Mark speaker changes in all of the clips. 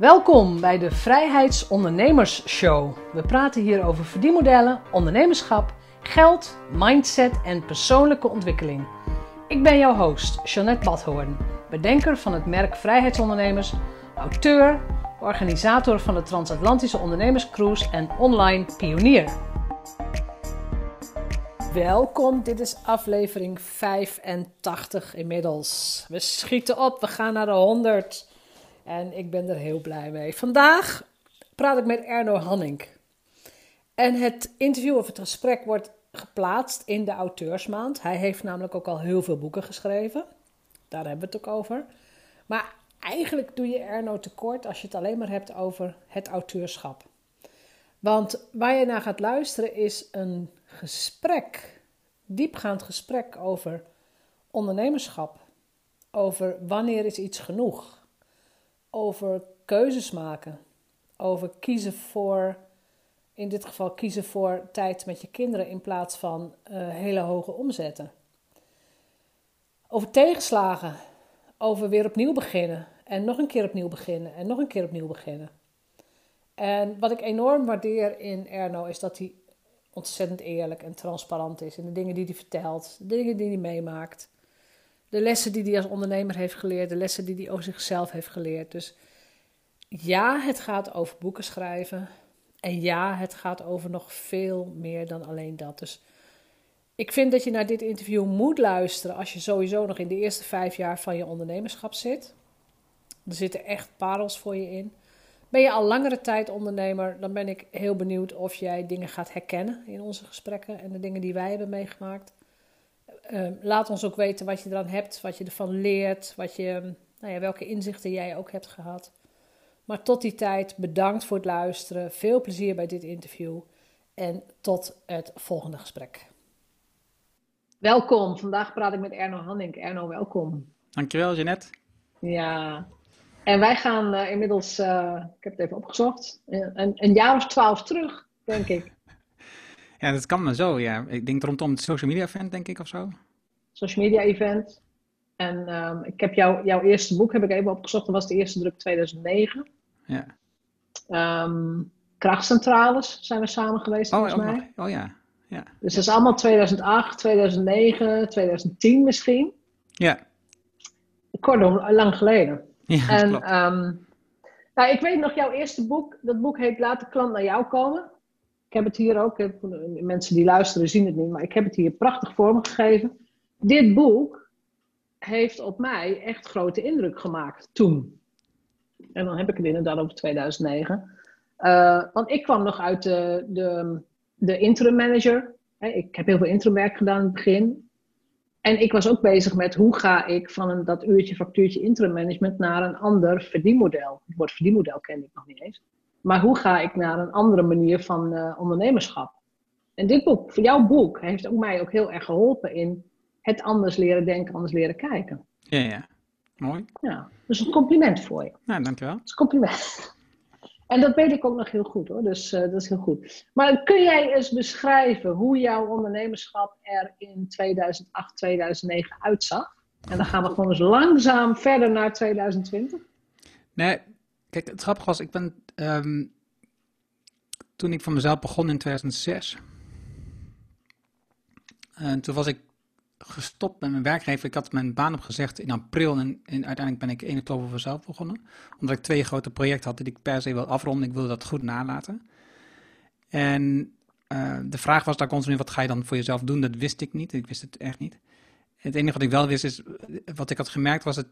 Speaker 1: Welkom bij de Vrijheidsondernemers Show. We praten hier over verdienmodellen, ondernemerschap, geld, mindset en persoonlijke ontwikkeling. Ik ben jouw host, Jeanette Badhoorn, bedenker van het merk Vrijheidsondernemers, auteur, organisator van de Transatlantische Ondernemerscruise en online pionier. Welkom, dit is aflevering 85 inmiddels. We schieten op, we gaan naar de 100 en ik ben er heel blij mee. Vandaag praat ik met Erno Hanning. En het interview of het gesprek wordt geplaatst in de auteursmaand. Hij heeft namelijk ook al heel veel boeken geschreven. Daar hebben we het ook over. Maar eigenlijk doe je Erno tekort als je het alleen maar hebt over het auteurschap. Want waar je naar gaat luisteren is een gesprek, diepgaand gesprek over ondernemerschap. Over wanneer is iets genoeg. Over keuzes maken. Over kiezen voor, in dit geval kiezen voor tijd met je kinderen in plaats van uh, hele hoge omzetten. Over tegenslagen. Over weer opnieuw beginnen. En nog een keer opnieuw beginnen. En nog een keer opnieuw beginnen. En wat ik enorm waardeer in Erno is dat hij ontzettend eerlijk en transparant is in de dingen die hij vertelt, de dingen die hij meemaakt, de lessen die hij als ondernemer heeft geleerd, de lessen die hij over zichzelf heeft geleerd. Dus ja, het gaat over boeken schrijven. En ja, het gaat over nog veel meer dan alleen dat. Dus ik vind dat je naar dit interview moet luisteren als je sowieso nog in de eerste vijf jaar van je ondernemerschap zit. Er zitten echt parels voor je in. Ben je al langere tijd ondernemer, dan ben ik heel benieuwd of jij dingen gaat herkennen in onze gesprekken en de dingen die wij hebben meegemaakt. Uh, laat ons ook weten wat je eraan hebt, wat je ervan leert, wat je, nou ja, welke inzichten jij ook hebt gehad. Maar tot die tijd, bedankt voor het luisteren. Veel plezier bij dit interview. En tot het volgende gesprek. Welkom. Vandaag praat ik met Erno Hanning. Erno, welkom.
Speaker 2: Dankjewel, Jeanette.
Speaker 1: Ja, en wij gaan uh, inmiddels, uh, ik heb het even opgezocht, een, een, jaar of twaalf terug, denk ik.
Speaker 2: Ja, dat kan maar zo, ja. Ik denk rondom het social media event, denk ik, of zo.
Speaker 1: Social media event. En um, ik heb jou, jouw eerste boek heb ik even opgezocht. Dat was de eerste druk 2009.
Speaker 2: Ja.
Speaker 1: Um, krachtcentrales zijn we samen geweest,
Speaker 2: oh,
Speaker 1: volgens mij.
Speaker 2: Oh ja, ja.
Speaker 1: Dus dat is allemaal 2008, 2009, 2010 misschien.
Speaker 2: Ja.
Speaker 1: Kortom, lang geleden.
Speaker 2: Ja,
Speaker 1: en
Speaker 2: klopt.
Speaker 1: um, nou, ik weet nog jouw eerste boek. Dat boek heet Laat de klant naar jou komen. Ik heb het hier ook. Mensen die luisteren zien het niet, maar ik heb het hier prachtig vormgegeven. Dit boek heeft op mij echt grote indruk gemaakt toen. En dan heb ik het inderdaad over 2009. Uh, want ik kwam nog uit de, de, de interim manager. Ik heb heel veel interimwerk gedaan in het begin. En ik was ook bezig met hoe ga ik van een, dat uurtje factuurtje interim management naar een ander verdienmodel. Het woord verdienmodel kende ik nog niet eens. Maar hoe ga ik naar een andere manier van uh, ondernemerschap? En dit boek, jouw boek, heeft ook mij ook heel erg geholpen in het anders leren denken, anders leren kijken.
Speaker 2: Ja, ja. Mooi.
Speaker 1: Ja, dus een compliment voor je.
Speaker 2: Nou, dankjewel.
Speaker 1: Dat is een compliment. En dat weet ik ook nog heel goed hoor, dus uh, dat is heel goed. Maar kun jij eens beschrijven hoe jouw ondernemerschap er in 2008, 2009 uitzag? En dan gaan we gewoon eens langzaam verder naar 2020.
Speaker 2: Nee, kijk, het grappige was, ik ben, um, toen ik van mezelf begon in 2006, uh, toen was ik gestopt met mijn werkgever. Ik had mijn baan opgezegd in april en, en uiteindelijk ben ik 1 oktober voor mezelf begonnen. Omdat ik twee grote projecten had die ik per se wil afronden. Ik wilde dat goed nalaten. En uh, de vraag was daar continu, wat ga je dan voor jezelf doen? Dat wist ik niet. Ik wist het echt niet. Het enige wat ik wel wist is, wat ik had gemerkt was het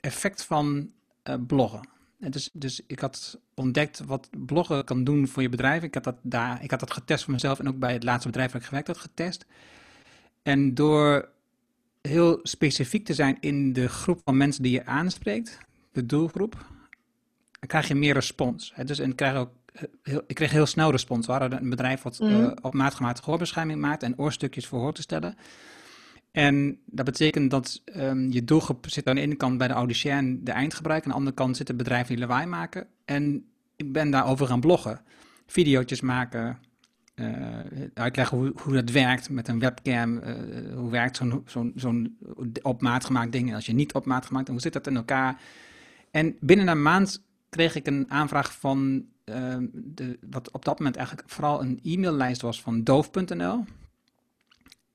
Speaker 2: effect van uh, bloggen. En dus, dus ik had ontdekt wat bloggen kan doen voor je bedrijf. Ik had dat, daar, ik had dat getest voor mezelf en ook bij het laatste bedrijf waar ik gewerkt had getest. En door heel specifiek te zijn in de groep van mensen die je aanspreekt, de doelgroep, dan krijg je meer respons. Hè? Dus en krijg ook heel, ik kreeg heel snel respons. We hadden een bedrijf wat mm. uh, op maat gehoorbescherming maakt en oorstukjes voor hoor te stellen. En dat betekent dat um, je doelgroep zit aan de ene kant bij de audiciën, de eindgebruiker. Aan de andere kant zitten bedrijven die lawaai maken. En ik ben daarover gaan bloggen. Videootjes maken, uh, uitleggen hoe, hoe dat werkt met een webcam. Uh, hoe werkt zo'n zo'n op maat gemaakt ding. En als je niet op maat gemaakt, hoe zit dat in elkaar? En binnen een maand kreeg ik een aanvraag van ehm, de, wat op dat moment eigenlijk vooral een e-maillijst was van doof.nl.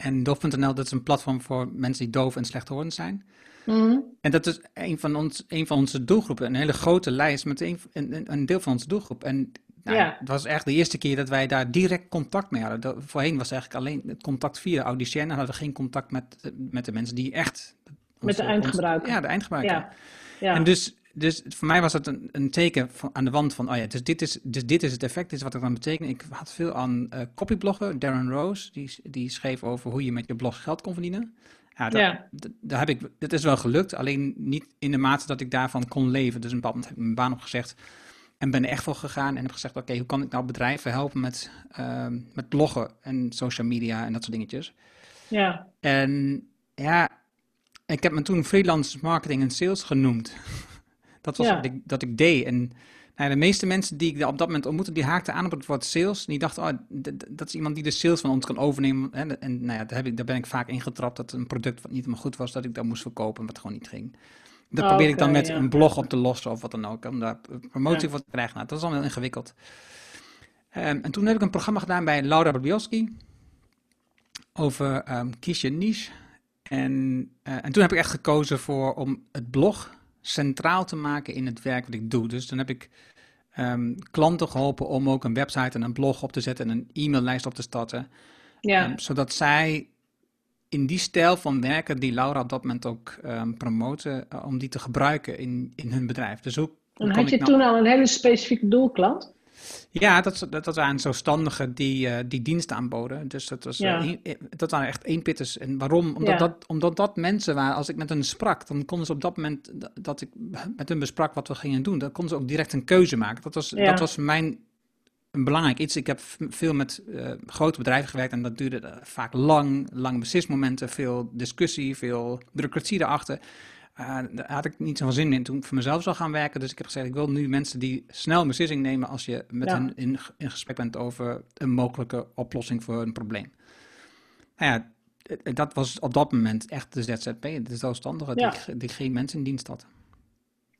Speaker 2: En doof.nl, dat is een platform voor mensen die doof en slechthorend zijn.
Speaker 1: Mhm.
Speaker 2: En dat is een van, ons, een van onze doelgroepen, een hele grote lijst met een, een, een deel van onze doelgroep. En nou,
Speaker 1: Ja.
Speaker 2: het was echt de eerste keer dat wij daar direct contact mee hadden. Dat- voorheen was eigenlijk alleen het contact via de Audicien en hadden we geen contact met, met de mensen die echt...
Speaker 1: Met de eindgebruiker.
Speaker 2: ja, de eindgebruiker.
Speaker 1: Ja. Ja.
Speaker 2: En dus, dus voor mij was het een, een teken van, aan de wand van, oh ja, dus dit, is, dus dit is het effect, dit is wat het dan betekent. Ik had veel aan eh copybloggen, Darren Rose, die, die schreef over hoe je met je blog geld kon verdienen. Ja, dat,
Speaker 1: Ja.
Speaker 2: daar heb ik, dat is wel gelukt, alleen niet in de mate dat ik daarvan kon leven. Dus een bepaald heb ik mijn baan opgezegd en ben er echt voor gegaan en heb gezegd, oké, hoe kan ik nou bedrijven helpen met, ehm, met bloggen en social media en dat soort dingetjes.
Speaker 1: ja.
Speaker 2: En ja, ik heb me toen freelance marketing en sales genoemd. Dat was
Speaker 1: Ja.
Speaker 2: wat ik, dat ik deed. En nou, de meeste mensen die ik op dat moment ontmoette, die haakten aan op het woord sales. En die dachten, oh, dat is iemand die de sales van ons kan overnemen. En, en nou ja, daar, heb ik, daar ben ik vaak ingetrapt dat een product wat niet helemaal goed was, dat ik dat moest verkopen, wat gewoon niet ging. Dat
Speaker 1: Oh,
Speaker 2: probeerde ik dan met
Speaker 1: ja.
Speaker 2: een blog op te lossen of wat dan ook, om daar promotie
Speaker 1: Ja.
Speaker 2: voor te krijgen. Nou, dat is allemaal heel ingewikkeld. Ehm, en toen heb ik een programma gedaan bij Laura Bobielski over ehm kies je niche. En, eh, en toen heb ik echt gekozen voor om het blog centraal te maken in het werk wat ik doe. Dus dan heb ik ehm, klanten geholpen om ook een website en een blog op te zetten en een e-maillijst op te starten.
Speaker 1: Ja.
Speaker 2: Ehm, zodat zij in die stijl van werken die Laura op dat moment ook ehm, promoten, eh, om die te gebruiken in, in hun bedrijf. Dus hoe,
Speaker 1: En had je
Speaker 2: nou-
Speaker 1: toen al een hele specifieke doelklant?
Speaker 2: Ja, dat, dat, dat waren zelfstandigen die, eh, die diensten aanboden. Dus dat, was,
Speaker 1: Ja.
Speaker 2: eh, één- dat waren echt eenpitters. En waarom? Omdat,
Speaker 1: Ja.
Speaker 2: dat, omdat dat mensen waren, als ik met hen sprak, dan konden ze op dat moment dat- ik met hen besprak wat we gingen doen, dan konden ze ook direct een keuze maken. Dat was,
Speaker 1: Ja.
Speaker 2: dat was voor mij een belangrijk iets. Ik heb veel met eh, grote bedrijven gewerkt en dat duurde vaak lang, lang beslissmomenten, veel discussie, veel bureaucratie erachter. Eh, daar had ik niet zoveel zin in toen ik voor mezelf zou gaan werken. Dus ik heb gezegd, ik wil nu mensen die snel een beslissing nemen als je met
Speaker 1: Ja.
Speaker 2: hen in, in gesprek bent over een mogelijke oplossing voor een probleem. Nou ja, dat was op dat moment echt de ZZP, de zelfstandige,
Speaker 1: Ja.
Speaker 2: die, die geen mensen in dienst had.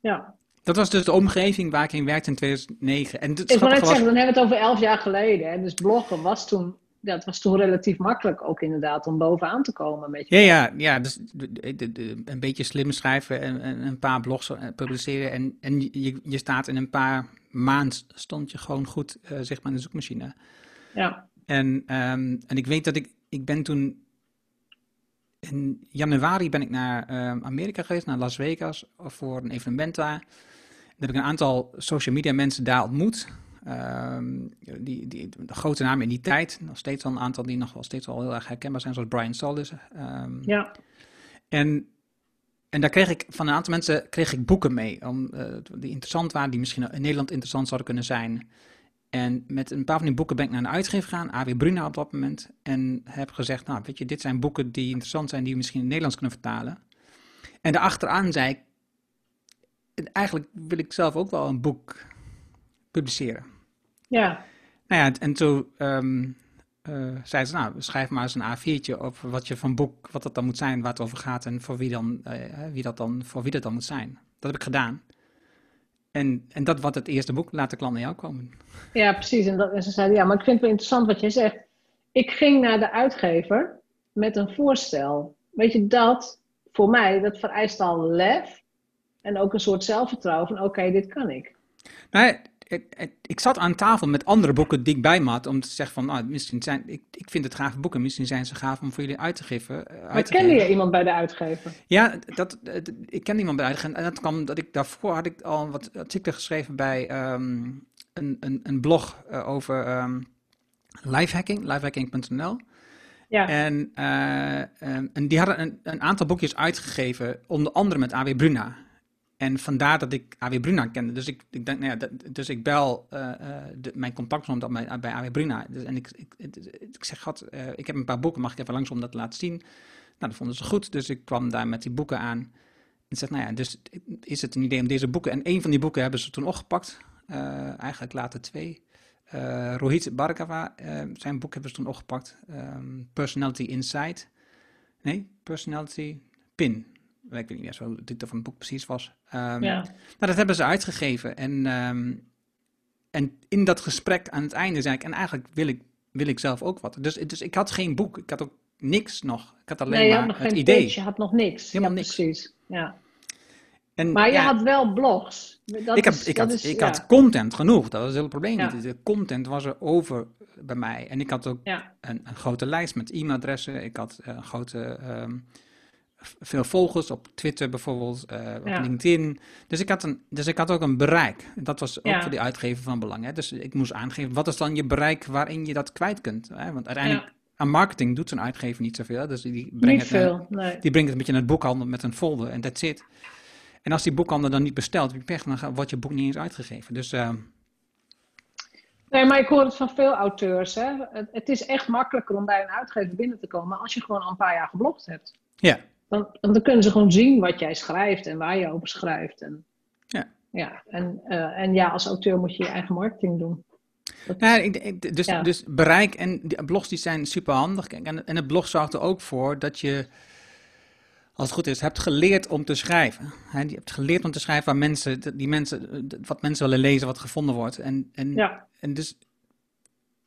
Speaker 1: Ja.
Speaker 2: Dat was dus de omgeving waar ik in werkte in 2009. En het
Speaker 1: Ik wil net
Speaker 2: was-
Speaker 1: zeggen, dan hebben we het over elf jaar geleden. Hè? Dus bloggen was toen, het was toen relatief makkelijk ook inderdaad om bovenaan te komen. Met je
Speaker 2: Ja, ja, ja dus de- de- een beetje slim schrijven en, en een paar blogs eh, publiceren. En, en je, je staat in een paar maanden stond je gewoon goed eh, zichtbaar in de zoekmachine.
Speaker 1: Ja.
Speaker 2: En, ehm, en ik weet dat ik, ik ben toen in januari ben ik naar ehm, Amerika geweest, naar Las Vegas, voor een evenement daar. Heb ik een aantal social media mensen daar ontmoet. Ehm, die, die, de grote namen in die tijd. Nog steeds wel een aantal die nog wel steeds wel heel erg herkenbaar zijn, zoals Brian Solis. Ehm,
Speaker 1: Ja.
Speaker 2: en, en daar kreeg ik van een aantal mensen kreeg ik boeken mee, om, eh, die interessant waren, die misschien in Nederland interessant zouden kunnen zijn. En met een paar van die boeken ben ik naar een uitgever gegaan, AW Bruna op dat moment. En heb gezegd, nou weet je, dit zijn boeken die interessant zijn, die we misschien in het Nederlands kunnen vertalen. En daarachteraan zei ik, eigenlijk wil ik zelf ook wel een boek publiceren.
Speaker 1: Ja.
Speaker 2: Nou ja, en toen ehm eh, zei ze, nou, schrijf maar eens een A4'tje over wat je van boek, wat dat dan moet zijn, waar het over gaat en voor wie, dan, eh, wie dat dan, voor wie dat dan moet zijn. Dat heb ik gedaan. En, en dat wordt het eerste boek, laat de klant naar jou komen.
Speaker 1: Ja, precies. En, dat, en ze zeiden, ja, maar ik vind het wel interessant wat jij zegt. Ik ging naar de uitgever met een voorstel. Weet je, dat voor mij, dat vereist al lef en ook een soort zelfvertrouwen van, oké, dit kan ik.
Speaker 2: Nou, ik, zat aan tafel met andere boeken die ik bij me had, om te zeggen van, nou, misschien zijn, ik, ik vind het gaaf boeken, misschien zijn ze gaaf om voor jullie uit te geven. eh,
Speaker 1: Maar
Speaker 2: uit te
Speaker 1: kende
Speaker 2: geven.
Speaker 1: je iemand bij de uitgever?
Speaker 2: Ja, dat, dat- ik ken iemand bij uitgeven. En dat kwam dat ik daarvoor had ik al wat artikelen geschreven bij ehm, een, een, een blog eh, over ehm lifehacking, lifehacking.nl.
Speaker 1: Ja.
Speaker 2: En, eh, ehm, en die hadden een, een aantal boekjes uitgegeven, onder andere met AW Bruna. En vandaar dat ik AW Bruna kende. Dus ik, ik denk, nou ja, dus ik bel eh, de, mijn contactpersoon dat bij, bij AW Bruna. Dus, en ik, ik, ik, zeg, God, eh, ik heb een paar boeken, mag ik even langs om dat te laten zien? Nou, dat vonden ze goed, dus ik kwam daar met die boeken aan. En zeg, nou ja, dus is het een idee om deze boeken... En een van die boeken hebben ze toen opgepakt. eigenlijk later twee. Rohit Bhargava, eh, zijn boek hebben ze toen opgepakt. Ehm, Personality Insight. Nee, Personality Pin. Ik weet niet meer zo de titel van het boek precies was. Ehm,
Speaker 1: Ja.
Speaker 2: Nou, dat hebben ze uitgegeven. En, ehm, en in dat gesprek aan het einde zei ik, en eigenlijk wil ik, wil ik zelf ook wat. Dus, dus ik had geen boek. Ik had ook niks nog. Ik had alleen
Speaker 1: Nee, je had
Speaker 2: maar
Speaker 1: nog
Speaker 2: het
Speaker 1: geen
Speaker 2: idee.
Speaker 1: je had nog niks.
Speaker 2: Helemaal
Speaker 1: ja,
Speaker 2: niks.
Speaker 1: Precies. Ja.
Speaker 2: En,
Speaker 1: Maar je
Speaker 2: ja,
Speaker 1: had wel blogs. Dat
Speaker 2: ik, heb,
Speaker 1: is-
Speaker 2: ik, had,
Speaker 1: is-
Speaker 2: ik
Speaker 1: ja.
Speaker 2: had content genoeg. Dat was het hele probleem.
Speaker 1: Ja.
Speaker 2: niet. De content was er over bij mij. En ik had ook een, een grote lijst met e-mailadressen. Ik had eh, een grote, ehm, veel volgers op Twitter bijvoorbeeld, eh, op
Speaker 1: Ja.
Speaker 2: LinkedIn. Dus ik, had een, dus ik had ook een bereik. Dat was ook
Speaker 1: Ja.
Speaker 2: voor die uitgever van belang. Hè? Dus ik moest aangeven, wat is dan je bereik waarin je dat kwijt kunt? Hè? Want uiteindelijk, aan marketing doet zo'n uitgever niet zoveel. Dus die brengt, het,
Speaker 1: veel. Nee.
Speaker 2: die brengt het een beetje naar het boekhandel met een folder en that's it. En als die boekhandel dan niet bestelt, heb je pech, dan gaat- wordt je boek niet eens uitgegeven. Dus eh,
Speaker 1: nee, maar ik hoor het van veel auteurs. Hè. Het, het is echt makkelijker om bij een uitgever binnen te komen als je gewoon al een paar jaar geblogd hebt.
Speaker 2: ja,
Speaker 1: Dan, dan kunnen ze gewoon zien wat jij schrijft en waar je over schrijft. En,
Speaker 2: Ja.
Speaker 1: Ja, en, eh, en ja, als auteur moet je je eigen marketing doen. Dat-
Speaker 2: Ja, ik, ik- dus,
Speaker 1: Ja.
Speaker 2: dus bereik en die blogs die zijn super handig. En, en het blog zorgt er ook voor dat je, als het goed is, hebt geleerd om te schrijven. Je hebt geleerd om te schrijven waar mensen, die mensen, wat mensen willen lezen, wat gevonden wordt. En, en,
Speaker 1: Ja,
Speaker 2: en dus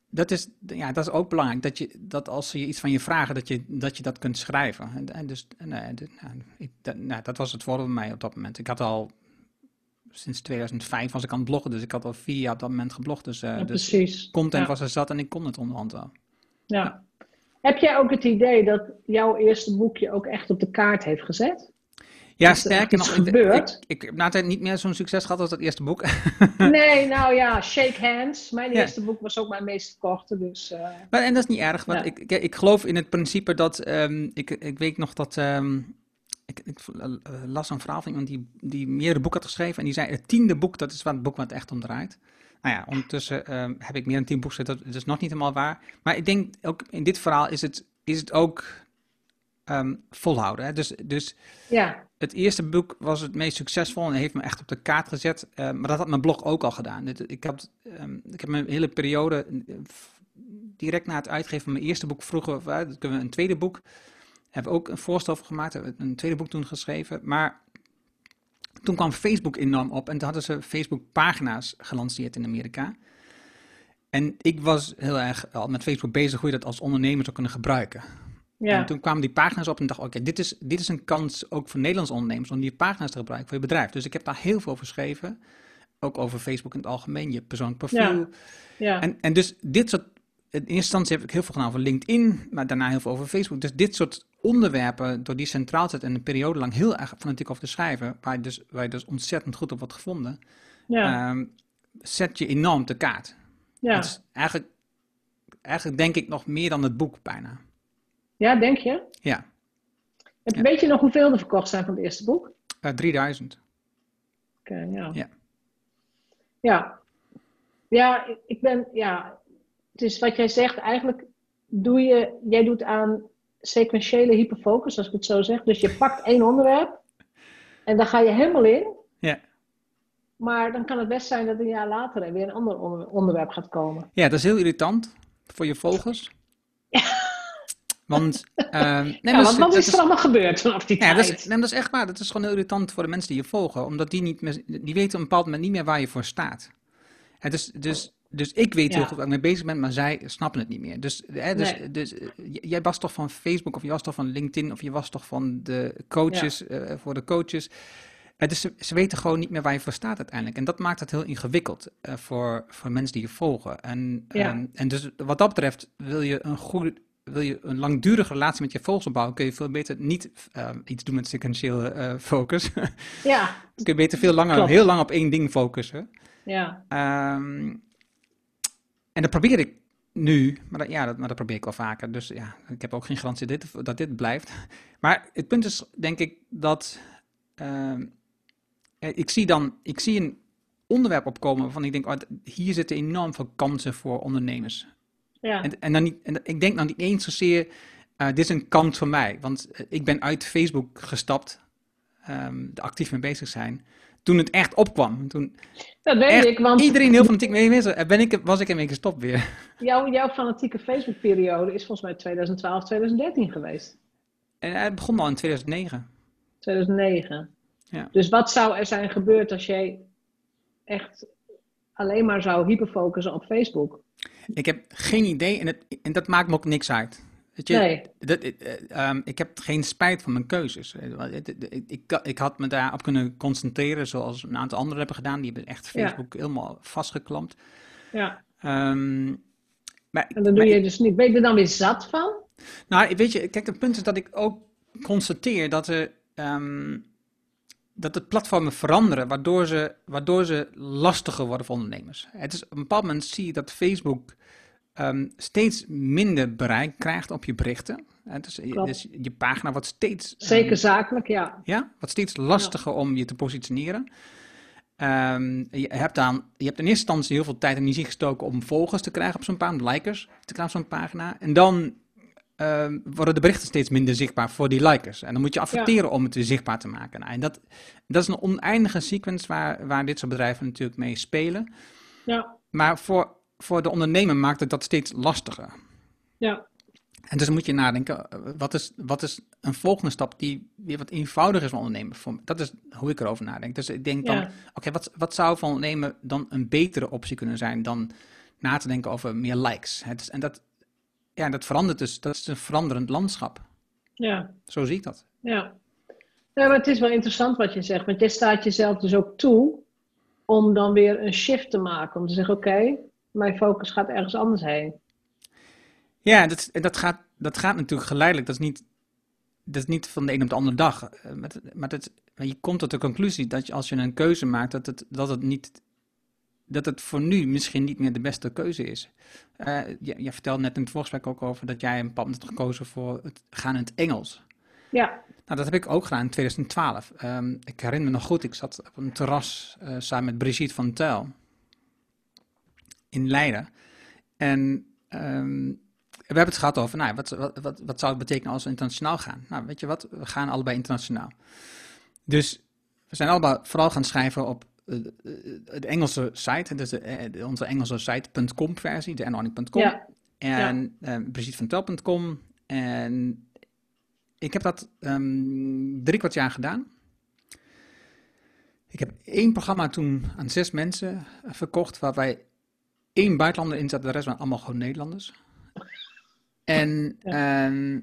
Speaker 2: dat is, ja, dat is ook belangrijk. Dat, je, dat als ze je iets van je vragen, dat je dat, je dat kunt schrijven. En, en dus, eh, dit- nou, ik, dat, nou, dat was het bij mij op dat moment. Ik had al sinds 2005 was ik aan het bloggen, dus ik had al vier jaar op dat moment geblogd. Dus,
Speaker 1: ja,
Speaker 2: dus
Speaker 1: precies.
Speaker 2: content
Speaker 1: Ja.
Speaker 2: was er zat en ik kon het onderhand wel.
Speaker 1: Ja. Heb jij ook het idee dat jouw eerste boekje ook echt op de kaart heeft gezet?
Speaker 2: Ja,
Speaker 1: er
Speaker 2: sterker nog, ik,
Speaker 1: gebeurd?
Speaker 2: ik, ik heb na de tijd niet meer zo'n succes gehad als dat eerste boek.
Speaker 1: Nee, nou ja, shake hands. Mijn
Speaker 2: Ja.
Speaker 1: eerste boek was ook mijn meest verkochte, dus... eh,
Speaker 2: Maar, en dat is niet erg, want
Speaker 1: Ja.
Speaker 2: ik, ik, ik geloof in het principe dat, ehm, ik, ik weet nog dat, ehm, ik, ik las een verhaal van iemand die, die meerdere boeken had geschreven en die zei, het tiende boek, dat is wat het boek wat echt om draait. Nou ja, ondertussen ehm, heb ik meer dan tien boeken, dat, dat is nog niet helemaal waar. Maar ik denk, ook in dit verhaal is het, is het ook ehm, volhouden. Hè? Dus, dus
Speaker 1: ja,
Speaker 2: het eerste boek was het meest succesvol en heeft me echt op de kaart gezet. Eh, maar dat had mijn blog ook al gedaan. Ik, had, ehm, ik heb mijn hele periode, eh, direct na het uitgeven van mijn eerste boek, vroegen we, uh, kunnen we een tweede boek. Hebben we ook een voorstel voor gemaakt, hebben we een tweede boek toen geschreven. Maar toen kwam Facebook enorm op en toen hadden ze Facebook pagina's gelanceerd in Amerika. En ik was heel erg al met Facebook bezig hoe je dat als ondernemer zou kunnen gebruiken.
Speaker 1: Ja.
Speaker 2: En toen kwamen die pagina's op en dacht, oké, dit, is, dit is een kans ook voor Nederlandse ondernemers om die pagina's te gebruiken voor je bedrijf. Dus ik heb daar heel veel over geschreven. Ook over Facebook in het algemeen, je persoonlijk profiel.
Speaker 1: Ja. ja.
Speaker 2: En, en dus dit soort, in eerste instantie heb ik heel veel gedaan over LinkedIn, maar daarna heel veel over Facebook. Dus dit soort onderwerpen, door die centraal te zetten en een periode lang heel erg fanatiek over te schrijven, waar je dus, waar je dus ontzettend goed op wordt gevonden,
Speaker 1: ja.
Speaker 2: ehm, zet je enorm te kaart.
Speaker 1: ja.
Speaker 2: Het is eigenlijk, eigenlijk denk ik nog meer dan het boek bijna.
Speaker 1: Ja, denk je?
Speaker 2: Ja,
Speaker 1: Heb-
Speaker 2: Ja.
Speaker 1: Weet je nog hoeveel er verkocht zijn van het eerste boek?
Speaker 2: Eh 3000.
Speaker 1: Oké, ja.
Speaker 2: Ja.
Speaker 1: Ja. Ja, ik- ben, ja, het is wat jij zegt, eigenlijk doe je, jij doet aan sequentiële hyperfocus, als ik het zo zeg. Dus je pakt één onderwerp en dan ga je helemaal in.
Speaker 2: Ja.
Speaker 1: Maar dan kan het best zijn dat een jaar later er weer een ander onder- onderwerp gaat komen.
Speaker 2: Ja, dat is heel irritant voor je volgers. Want, nee,
Speaker 1: ja,
Speaker 2: maar
Speaker 1: want wat
Speaker 2: dat
Speaker 1: is er allemaal gebeurd vanaf die
Speaker 2: Ja, dat
Speaker 1: tijd?
Speaker 2: is, nee, dat is echt waar. Dat is gewoon heel irritant voor de mensen die je volgen. Omdat die, niet meer, die weten op een bepaald moment niet meer waar je voor staat. Is, dus, dus ik weet heel goed waar ik mee bezig ben, maar zij snappen het niet meer. Dus, hè, dus,
Speaker 1: Nee.
Speaker 2: dus eh, jij was toch van Facebook, of je was toch van LinkedIn, of je was toch van de coaches, eh, voor de coaches. Eh, dus ze, ze weten gewoon niet meer waar je voor staat uiteindelijk. En dat maakt het heel ingewikkeld eh, voor, voor mensen die je volgen. En,
Speaker 1: Ja.
Speaker 2: ehm, en dus wat dat betreft wil je een goede, wil je een langdurige relatie met je volgers opbouwen, kun je veel beter niet ehm, iets doen met sequentiële eh, focus.
Speaker 1: Ja,
Speaker 2: kun je beter veel langer,
Speaker 1: Klopt.
Speaker 2: heel lang op één ding focussen.
Speaker 1: ja,
Speaker 2: Ehm, en dat probeer ik nu, maar dat, ja, dat, maar dat probeer ik wel vaker. Dus ja, ik heb ook geen garantie dat dit, dat dit blijft. Maar het punt is, denk ik, dat ehm, eh, ik zie dan, ik zie een onderwerp opkomen waarvan ik denk, oh, hier zitten enorm veel kansen voor ondernemers.
Speaker 1: Ja.
Speaker 2: En, en, dan niet, en ik denk dan niet eens zozeer, eh, dit is een kans voor mij. Want eh, ik ben uit Facebook gestapt, ehm er actief mee bezig zijn, toen het echt opkwam. Toen
Speaker 1: Dat weet ik, want
Speaker 2: iedereen heel fanatiek mee bezig was, ben ik, was ik ermee gestopt weer.
Speaker 1: jouw, jouw fanatieke Facebook-periode is volgens mij 2012, 2013 geweest.
Speaker 2: En het begon al in 2009.
Speaker 1: 2009.
Speaker 2: Ja.
Speaker 1: Dus wat zou er zijn gebeurd als jij echt alleen maar zou hyperfocussen op Facebook?
Speaker 2: Ik heb geen idee en, het, en dat maakt me ook niks uit. Weet je,
Speaker 1: Nee.
Speaker 2: dat, eh, ehm, ik heb geen spijt van mijn keuzes. Eh, Ik, ik, ik had me daarop kunnen concentreren, zoals een aantal anderen hebben gedaan. Die hebben echt
Speaker 1: Ja.
Speaker 2: Facebook helemaal vastgeklampt.
Speaker 1: Ja.
Speaker 2: Ehm, maar,
Speaker 1: En dan doe je dus niet. Ben je er dan weer zat van?
Speaker 2: Nou, weet je, kijk, het punt is dat ik ook constateer dat er. ehm, dat de platformen veranderen, waardoor ze, waardoor ze lastiger worden voor ondernemers. Het is, op een bepaald moment zie je dat Facebook ehm, steeds minder bereik krijgt op je berichten. Dus, dus je pagina wordt steeds, ehm,
Speaker 1: Zeker zakelijk, ja.
Speaker 2: ja, wordt steeds lastiger om je te positioneren. Ehm, je, hebt dan, je hebt in eerste instantie heel veel tijd en energie gestoken om volgers te krijgen op zo'n pagina, likers te krijgen op zo'n pagina. En dan worden de berichten steeds minder zichtbaar voor die likers. En dan moet je adverteren om het weer zichtbaar te maken. Nou, en dat, dat is een oneindige sequence waar, waar dit soort bedrijven natuurlijk mee spelen.
Speaker 1: Ja,
Speaker 2: Maar voor, voor de ondernemer maakt het dat steeds lastiger.
Speaker 1: ja,
Speaker 2: En dus moet je nadenken, wat is, wat is een volgende stap die weer wat eenvoudiger is voor ondernemer? Voor, dat is hoe ik erover nadenk. Dus ik denk dan,
Speaker 1: ja.
Speaker 2: oké, wat, wat zou voor ondernemer dan een betere optie kunnen zijn dan na te denken over meer likes? Het is, en dat, ja, dat verandert dus, dat is een veranderend landschap.
Speaker 1: ja.
Speaker 2: Zo zie ik dat.
Speaker 1: Ja. ja, maar het is wel interessant wat je zegt. Want jij staat jezelf dus ook toe om dan weer een shift te maken. Om te zeggen, oké, mijn focus gaat ergens anders heen.
Speaker 2: Ja, dat, dat, gaat, dat gaat natuurlijk geleidelijk. Dat is niet, dat is niet van de een op de andere dag. Eh, Maar, je komt tot de conclusie dat je, als je een keuze maakt, dat het, dat het niet. Dat het voor nu misschien niet meer de beste keuze is. Eh je, je vertelde net in het voorgesprek ook over dat jij een moment hebt gekozen voor het gaan in het Engels.
Speaker 1: Ja,
Speaker 2: Nou, dat heb ik ook gedaan in 2012. Ehm, ik herinner me nog goed, ik zat op een terras eh, samen met Brigitte van Tel in Leiden. En ehm, we hebben het gehad over, nou, wat, wat, wat, wat zou het betekenen als we internationaal gaan? Nou, weet je wat, we gaan allebei internationaal. Dus we zijn allebei vooral gaan schrijven op eh, eh, de Engelse site, dus de, eh, onze Engelse site.com versie, de nording.com.
Speaker 1: ja,
Speaker 2: En eh BrigitteVanTel.com. En ik heb dat ehm, drie kwart jaar gedaan. Ik heb één programma toen aan zes mensen verkocht, waarbij één buitenlander in zat, de rest waren allemaal gewoon Nederlanders. En, ehm,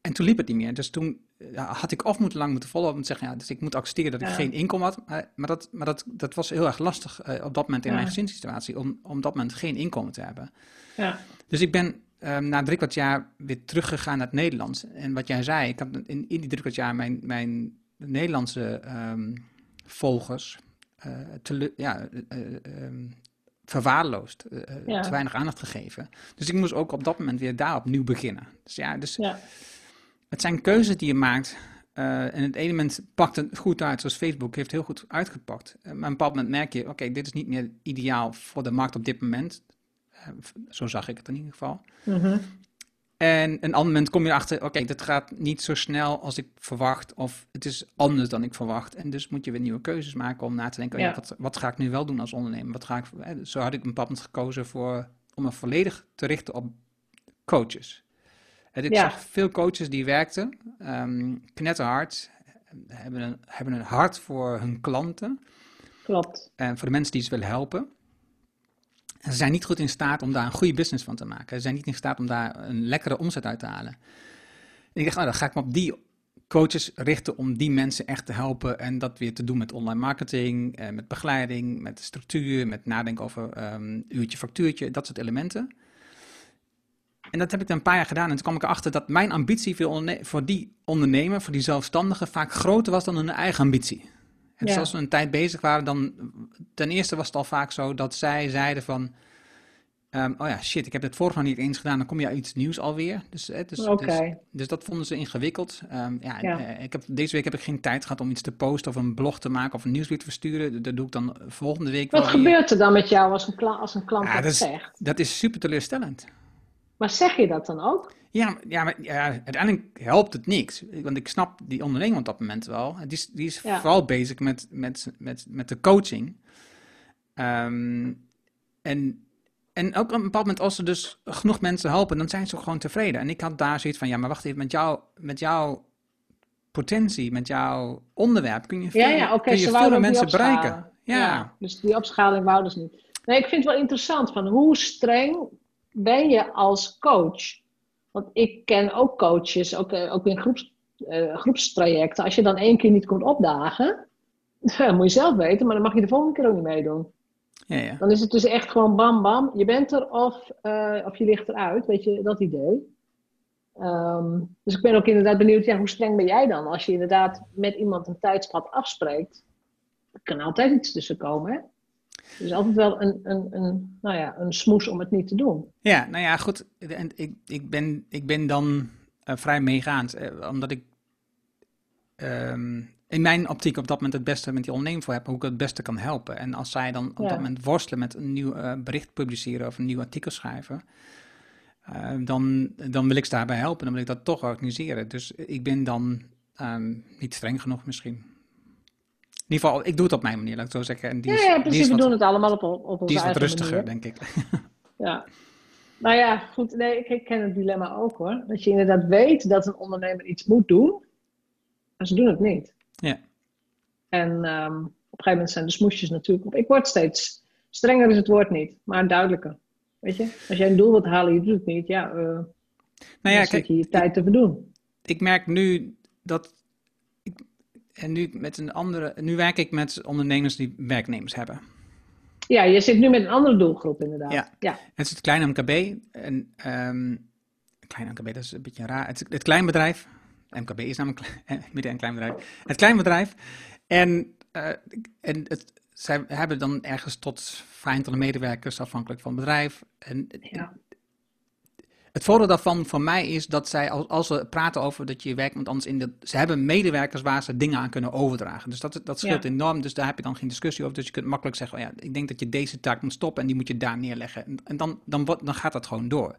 Speaker 2: en toen liep het niet meer. Dus toen ja, had ik of moeten lang moeten volhouden om te zeggen, ja, dus ik moet accepteren dat ik
Speaker 1: Ja.
Speaker 2: geen inkomen had. Maar, maar, dat, maar dat, dat was heel erg lastig eh, op dat moment in
Speaker 1: Ja.
Speaker 2: mijn gezinssituatie, om, om dat moment geen inkomen te hebben.
Speaker 1: ja,
Speaker 2: Dus ik ben ehm, na drie kwart jaar weer teruggegaan naar het Nederlands. En wat jij zei, ik had in, in die drie kwart jaar mijn, mijn Nederlandse ehm, volgers eh, tele- ja, eh, eh, ehm, verwaarloosd,
Speaker 1: Ja.
Speaker 2: te weinig aandacht gegeven. Dus ik moest ook op dat moment weer daar opnieuw beginnen. Dus ja, dus
Speaker 1: ja,
Speaker 2: het zijn keuzes die je maakt. en het ene moment pakt het goed uit, zoals Facebook heeft heel goed uitgepakt. Maar op een bepaald moment merk je, oké, dit is niet meer ideaal voor de markt op dit moment. Zo zag ik het in ieder geval.
Speaker 1: mhm,
Speaker 2: En een ander moment kom je erachter, oké, dat gaat niet zo snel als ik verwacht. Of het is anders dan ik verwacht. En dus moet je weer nieuwe keuzes maken om na te denken, oh ja,
Speaker 1: Ja.
Speaker 2: wat, wat ga ik nu wel doen als ondernemer? Wat ga ik, eh, zo had ik een bepaald moment gekozen voor, om me volledig te richten op coaches. En ik
Speaker 1: Ja.
Speaker 2: zag veel coaches die werkten, ehm knetterhard, hebben een, hebben een hart voor hun klanten.
Speaker 1: klopt.
Speaker 2: En voor de mensen die ze willen helpen. Ze zijn niet goed in staat om daar een goede business van te maken. Ze zijn niet in staat om daar een lekkere omzet uit te halen. En ik dacht, nou, dan ga ik me op die coaches richten om die mensen echt te helpen. En dat weer te doen met online marketing, eh, met begeleiding, met structuur, met nadenken over ehm, uurtje, factuurtje, dat soort elementen. En dat heb ik dan een paar jaar gedaan. En toen kwam ik erachter dat mijn ambitie voor die ondernemer, voor die zelfstandige, vaak groter was dan hun eigen ambitie. En dus
Speaker 1: Ja.
Speaker 2: als we een tijd bezig waren, dan ten eerste was het al vaak zo dat zij zeiden van, ehm, oh ja, shit, ik heb het vorig nog niet eens gedaan, dan kom je iets nieuws alweer. Dus, dus, dus, dus dat vonden ze ingewikkeld. Ehm, ja,
Speaker 1: Ja.
Speaker 2: eh, ik heb, deze week heb ik geen tijd gehad om iets te posten of een blog te maken of een nieuwsbrief te versturen. Dat doe ik dan volgende week
Speaker 1: Wat
Speaker 2: wel weer.
Speaker 1: gebeurt er dan met jou als een, kla- als een klant
Speaker 2: Ja,
Speaker 1: dat
Speaker 2: dat is-
Speaker 1: zegt?
Speaker 2: Dat is super teleurstellend.
Speaker 1: Maar zeg je dat dan ook?
Speaker 2: Ja, ja, maar ja, uiteindelijk helpt het niks. Want ik snap die ondernemer op dat moment wel. Die is, die is
Speaker 1: Ja.
Speaker 2: vooral bezig met, met, met, met de coaching. Ehm, en, en ook op een bepaald moment, als ze dus genoeg mensen helpen, dan zijn ze gewoon tevreden. En ik had daar zoiets van, ja, maar wacht even, met, jou, met jouw potentie, met jouw onderwerp, kun je veel,
Speaker 1: Ja, ja, oké,
Speaker 2: kun je veel mensen bereiken. Ja.
Speaker 1: Dus die opschaling wouden ze niet. Nee, ik vind het wel interessant van hoe streng ben je als coach? Want ik ken ook coaches, ook, eh, ook in groeps, eh, groepstrajecten. Als je dan één keer niet komt opdagen, dan moet je zelf weten, maar dan mag je de volgende keer ook niet meedoen.
Speaker 2: Ja, ja.
Speaker 1: Dan is het dus echt gewoon bam bam, je bent er of, eh, of je ligt eruit, weet je, dat idee. Ehm, dus ik ben ook inderdaad benieuwd, ja, hoe streng ben jij dan? Als je inderdaad met iemand een tijdspad afspreekt, er kan altijd iets tussen komen, hè? Is altijd wel een, een, een, nou ja, een smoes om het niet te doen.
Speaker 2: Ja, nou ja, goed. En ik, ik, ben, ik ben dan eh, vrij meegaand, eh, omdat ik ehm, in mijn optiek op dat moment het beste met die onderneming voor heb, hoe ik het beste kan helpen. En als zij dan op
Speaker 1: Ja.
Speaker 2: dat moment worstelen met een nieuw eh, bericht publiceren of een nieuw artikel schrijven, dan, dan wil ik ze daarbij helpen. Dan wil ik dat toch organiseren. Dus ik ben dan ehm, niet streng genoeg misschien. In ieder geval, ik doe het op mijn manier, laat ik het zo zeggen. En die
Speaker 1: Ja,
Speaker 2: is,
Speaker 1: ja,
Speaker 2: die
Speaker 1: precies,
Speaker 2: is
Speaker 1: we doen het allemaal op, op onze
Speaker 2: die is wat rustiger,
Speaker 1: manier.
Speaker 2: denk ik.
Speaker 1: Ja. Nou ja, goed, nee, ik, ik ken het dilemma ook hoor. Dat je inderdaad weet dat een ondernemer iets moet doen, maar ze doen het niet.
Speaker 2: Ja.
Speaker 1: En ehm, op een gegeven moment zijn de smoesjes natuurlijk op. Ik word steeds strenger is het woord niet, maar duidelijker. Weet je, als jij een doel wilt halen, je doet het niet, ja, eh
Speaker 2: Nou
Speaker 1: dan
Speaker 2: ja,
Speaker 1: zit
Speaker 2: kijk,
Speaker 1: je je tijd te verdoen.
Speaker 2: ik merk nu dat. En nu met een andere. Nu werk ik met ondernemers die werknemers hebben.
Speaker 1: Ja, je zit nu met een andere doelgroep inderdaad.
Speaker 2: Ja.
Speaker 1: ja.
Speaker 2: Het is het kleine MKB. En, ehm klein MKB, dat is een beetje raar. Het, het klein bedrijf. MKB is namelijk klein- midden- en klein bedrijf. Het klein bedrijf. En, eh, en het, zij hebben dan ergens tot vijfentwintig medewerkers afhankelijk van het bedrijf. En
Speaker 1: Ja.
Speaker 2: Het voordeel daarvan voor mij is dat zij, als, als we praten over dat je werkt met anders in de. Ze hebben medewerkers waar ze dingen aan kunnen overdragen. Dus dat, dat scheelt
Speaker 1: Ja.
Speaker 2: enorm. Dus daar heb je dan geen discussie over. Dus je kunt makkelijk zeggen: oh ja, ik denk dat je deze taak moet stoppen en die moet je daar neerleggen. En, en dan, dan, wordt- dan gaat dat gewoon door.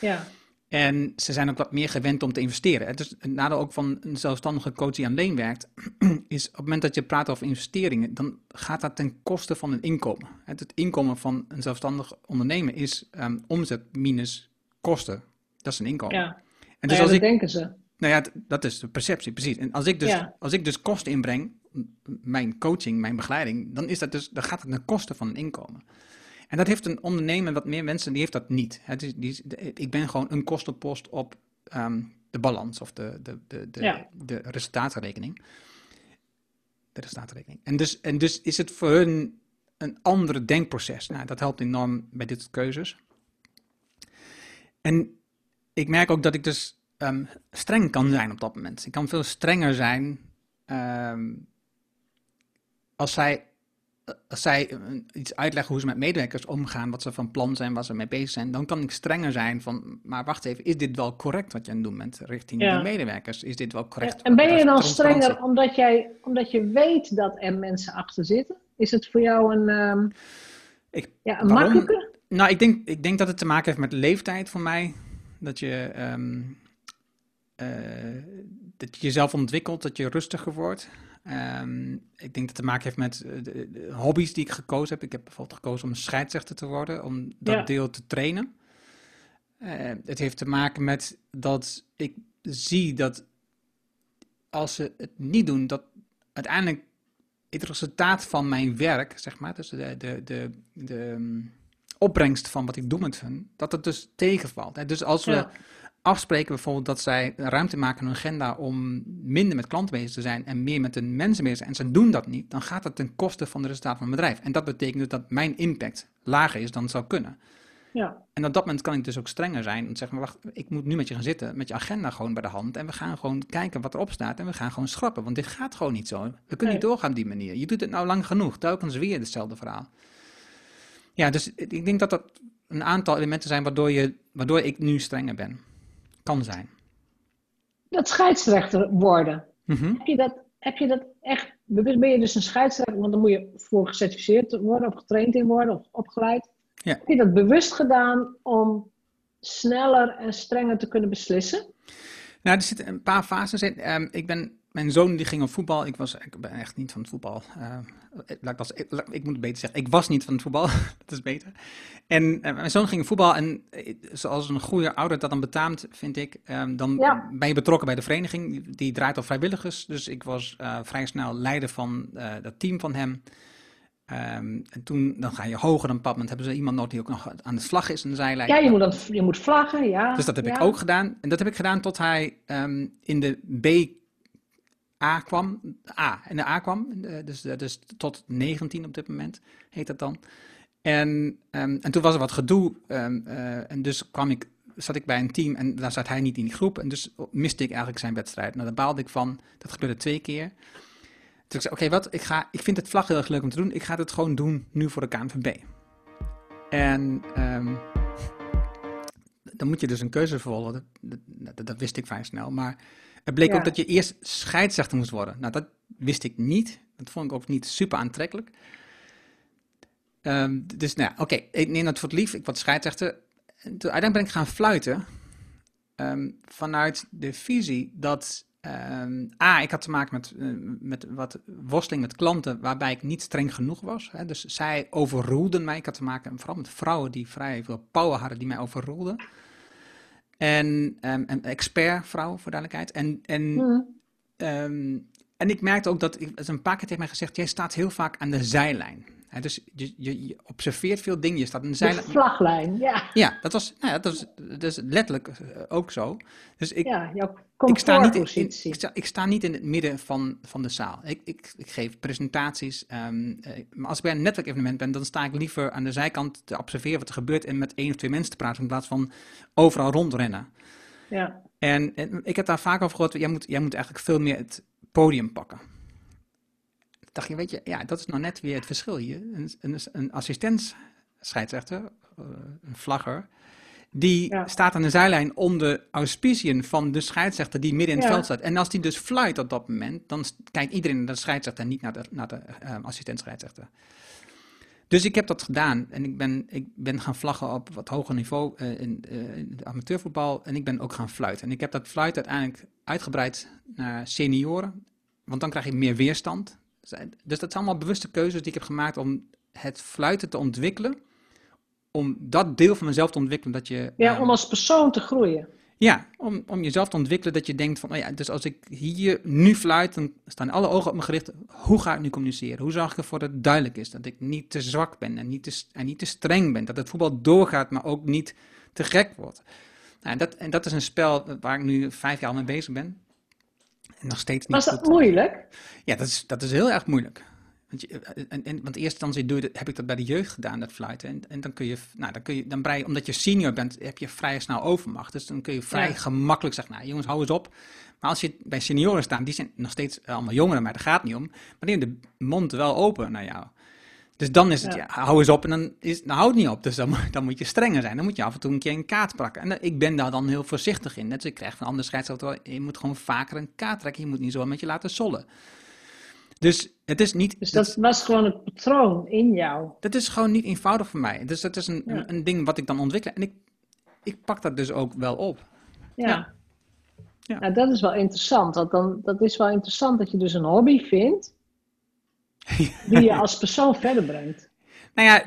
Speaker 1: ja.
Speaker 2: En ze zijn ook wat meer gewend om te investeren. Het is een nadeel ook van een zelfstandige coach die alleen werkt, is op het moment dat je praat over investeringen, dan gaat dat ten koste van een inkomen. Het, het inkomen van een zelfstandig ondernemer is ehm, omzet minus kosten. Dat is een inkomen.
Speaker 1: ja.
Speaker 2: En
Speaker 1: Nou
Speaker 2: dus
Speaker 1: ja,
Speaker 2: als
Speaker 1: dat
Speaker 2: ik,
Speaker 1: denken ze.
Speaker 2: nou ja, dat is de perceptie, precies. En als ik dus,
Speaker 1: Ja.
Speaker 2: als ik dus kosten inbreng, mijn coaching, mijn begeleiding, dan, is dat dus, dan gaat het ten koste van een inkomen. En dat heeft een ondernemer, wat meer mensen, die heeft dat niet. Het is, die, ik ben gewoon een kostenpost op ehm, de balans of de, de, de, de,
Speaker 1: Ja.
Speaker 2: de resultaatrekening. De resultaatrekening. En dus, en dus is het voor hun een andere denkproces. Nou, dat helpt enorm bij dit soort keuzes. En ik merk ook dat ik dus ehm, streng kan zijn op dat moment. Ik kan veel strenger zijn ehm, als zij, als zij eh, iets uitleggen hoe ze met medewerkers omgaan, wat ze van plan zijn, waar ze mee bezig zijn. Dan kan ik strenger zijn van, maar wacht even, is dit wel correct wat je aan het doen bent richting
Speaker 1: Ja.
Speaker 2: de medewerkers? Is dit wel correct?
Speaker 1: En ben
Speaker 2: wat
Speaker 1: je dan strenger omdat, jij, omdat je weet dat er mensen achter zitten? Is het voor jou een, ehm,
Speaker 2: Ik-
Speaker 1: ja, een
Speaker 2: waarom? Nou, ik denk, ik denk dat het te maken heeft met leeftijd voor mij. Dat je, ehm, eh, dat je jezelf ontwikkelt, dat je rustiger wordt. Ehm, ik denk dat het te maken heeft met eh, de, de hobby's die ik gekozen heb. Ik heb bijvoorbeeld gekozen om scheidsrechter te worden, om dat
Speaker 1: Ja.
Speaker 2: deel te trainen. Eh, het heeft te maken met dat ik zie dat als ze het niet doen, dat uiteindelijk het resultaat van mijn werk, zeg maar, dus de, de, de, de ehm, opbrengst van wat ik doe met hun, dat het dus tegenvalt. Hè? Dus als we
Speaker 1: Ja.
Speaker 2: afspreken bijvoorbeeld dat zij ruimte maken in hun agenda om minder met klanten bezig te zijn en meer met de mensen bezig zijn, en ze doen dat niet, dan gaat dat ten koste van de resultaten van het bedrijf. En dat betekent dus dat mijn impact lager is dan het zou kunnen.
Speaker 1: Ja.
Speaker 2: En op dat moment kan ik dus ook strenger zijn. En zeg maar, wacht, ik moet nu met je gaan zitten, met je agenda gewoon bij de hand. En we gaan gewoon kijken wat erop staat. En we gaan gewoon schrappen, want dit gaat gewoon niet zo. We kunnen
Speaker 1: Nee.
Speaker 2: niet doorgaan op die manier. Je doet het nou lang genoeg, telkens weer hetzelfde verhaal. Ja, dus ik denk dat dat een aantal elementen zijn waardoor, je, waardoor ik nu strenger ben. Kan zijn.
Speaker 1: Dat scheidsrechter worden.
Speaker 2: Mhm.
Speaker 1: Heb je dat, heb je dat echt bewust? Ben je dus een scheidsrechter? Want dan moet je voor gecertificeerd worden of getraind in worden of opgeleid.
Speaker 2: Ja.
Speaker 1: Heb je dat bewust gedaan om sneller en strenger te kunnen beslissen?
Speaker 2: Nou, er zitten een paar fases in. Ehm, ik ben mijn zoon die ging op voetbal. Ik, was, ik ben echt niet van het voetbal. Uh, ik, ik, ik, moet het beter zeggen. Ik was niet van het voetbal. dat is beter. En uh, mijn zoon ging op voetbal. En zoals een goede ouder dat dan betaamt, vind ik. Um, dan ja. ben je betrokken bij de vereniging. Die draait op vrijwilligers. Dus ik was uh, vrij snel leider van dat team van hem. Um, en toen dan ga je hoger dan pad. hebben ze iemand nodig die ook nog aan de vlag is en zijlijn.
Speaker 1: Ja, je moet, dan, je moet vlaggen, ja.
Speaker 2: Dus dat heb
Speaker 1: ja.
Speaker 2: ik ook gedaan. En dat heb ik gedaan tot hij um, in de B A kwam. A, in de A kwam. Dus, dus tot 19 op dit moment heet dat dan. En, um, en toen was er wat gedoe. Uh, en dus kwam ik, zat ik bij een team en daar zat hij niet in die groep. En dus miste ik eigenlijk zijn wedstrijd. Nou, daar baalde ik van. Dat gebeurde twee keer. Dus ik zei, oké, wat, ik, ga, ik vind het vlag heel erg leuk om te doen. Ik ga het gewoon doen nu voor de KNVB. En um, dan moet je dus een keuze vervolgen. Dat, dat, dat, wist ik vrij snel. Maar het bleek ja. ook dat je eerst scheidsrechter moest worden. Nou, dat wist ik niet. Dat vond ik ook niet super aantrekkelijk. Um, dus nou ja, oké, okay, ik neem dat voor het lief. Ik word scheidsrechter. Uiteindelijk ben ik gaan fluiten. Um, vanuit de visie dat Um, A, ik had te maken met, uh, met wat worsteling met klanten waarbij ik niet streng genoeg was. Hè. Dus zij overroelden mij. Ik had te maken vooral met vrouwen die vrij veel power hadden, die mij overroelden. En um, een expert vrouw, voor duidelijkheid. En, en, mm. um, en ik merkte ook dat, er een paar keer tegen mij gezegd, jij staat heel vaak aan de zijlijn. Dus je, je, je, observeert veel dingen. Je staat zijlijn.
Speaker 1: De vlaglijn, ja.
Speaker 2: Ja, dat was, nou ja, dat, was, dat is letterlijk ook zo. Dus ik,
Speaker 1: ja, jouw
Speaker 2: ik, sta niet in, in, ik, sta, ik sta niet in het midden van, van de zaal. Ik, ik, ik geef presentaties. Um, maar als ik bij een netwerkevenement ben, dan sta ik liever aan de zijkant te observeren wat er gebeurt en met één of twee mensen te praten in plaats van overal rondrennen.
Speaker 1: Ja.
Speaker 2: En, en ik heb daar vaak over gehoord, jij moet, jij moet eigenlijk veel meer het podium pakken dacht je, weet je, ja, dat is nou net weer het verschil hier. Een, een, een assistent scheidsrechter, uh, een vlagger, die ja. staat aan de zijlijn onder auspiciën van de scheidsrechter die midden in het ja. veld staat. En als die dus fluit op dat moment, dan kijkt iedereen naar de scheidsrechter en niet naar de, naar de assistent scheidsrechter. Dus ik heb dat gedaan en ik ben, ik ben gaan vlaggen op wat hoger niveau uh, in, uh, in amateurvoetbal en ik ben ook gaan fluiten. En ik heb dat fluiten uiteindelijk uitgebreid naar senioren, want dan krijg je meer weerstand. Dus dat zijn allemaal bewuste keuzes die ik heb gemaakt om het fluiten te ontwikkelen. Om dat deel van mezelf te ontwikkelen. Dat je,
Speaker 1: ja, om als persoon te groeien.
Speaker 2: Ja, om, om jezelf te ontwikkelen dat je denkt van, oh ja, dus als ik hier nu fluit, dan staan alle ogen op me gericht. Hoe ga ik nu communiceren? Hoe zorg ik ervoor dat het duidelijk is? Dat ik niet te zwak ben en niet te, en niet te streng ben. Dat het voetbal doorgaat, maar ook niet te gek wordt. Nou, en, dat, en dat is een spel waar ik nu vijf jaar mee bezig ben. En nog steeds niet
Speaker 1: Was dat goed. moeilijk?
Speaker 2: Ja, dat is, dat is heel erg moeilijk. Want, je, en, en, want eerst dan doe je, heb ik dat bij de jeugd gedaan, dat fluiten. En, en dan kun je, nou, dan kun je, dan brei, omdat je senior bent, heb je vrij snel overmacht. Dus dan kun je vrij ja. gemakkelijk zeggen, nou jongens, hou eens op. Maar als je bij senioren staat, die zijn nog steeds allemaal jongeren, maar daar gaat niet om. Maar die hebben de mond wel open naar jou. Dus dan is het, ja. ja, hou eens op en dan, is, dan houdt niet op. Dus dan, dan moet je strenger zijn. Dan moet je af en toe een keer een kaart pakken. En ik ben daar dan heel voorzichtig in. Net dus ik krijg van andere scheidsrechter, je moet gewoon vaker een kaart trekken. Je moet niet zo met je laten sollen. Dus het is niet...
Speaker 1: Dus dat, dat was gewoon het patroon in jou?
Speaker 2: Dat is gewoon niet eenvoudig voor mij. Dus dat is een, ja. een, een, ding wat ik dan ontwikkel. En ik, ik pak dat dus ook wel op.
Speaker 1: Ja. ja. ja. Nou, dat is wel interessant. Want dan, dat is wel interessant dat je dus een hobby vindt die je als persoon verder brengt.
Speaker 2: Nou ja,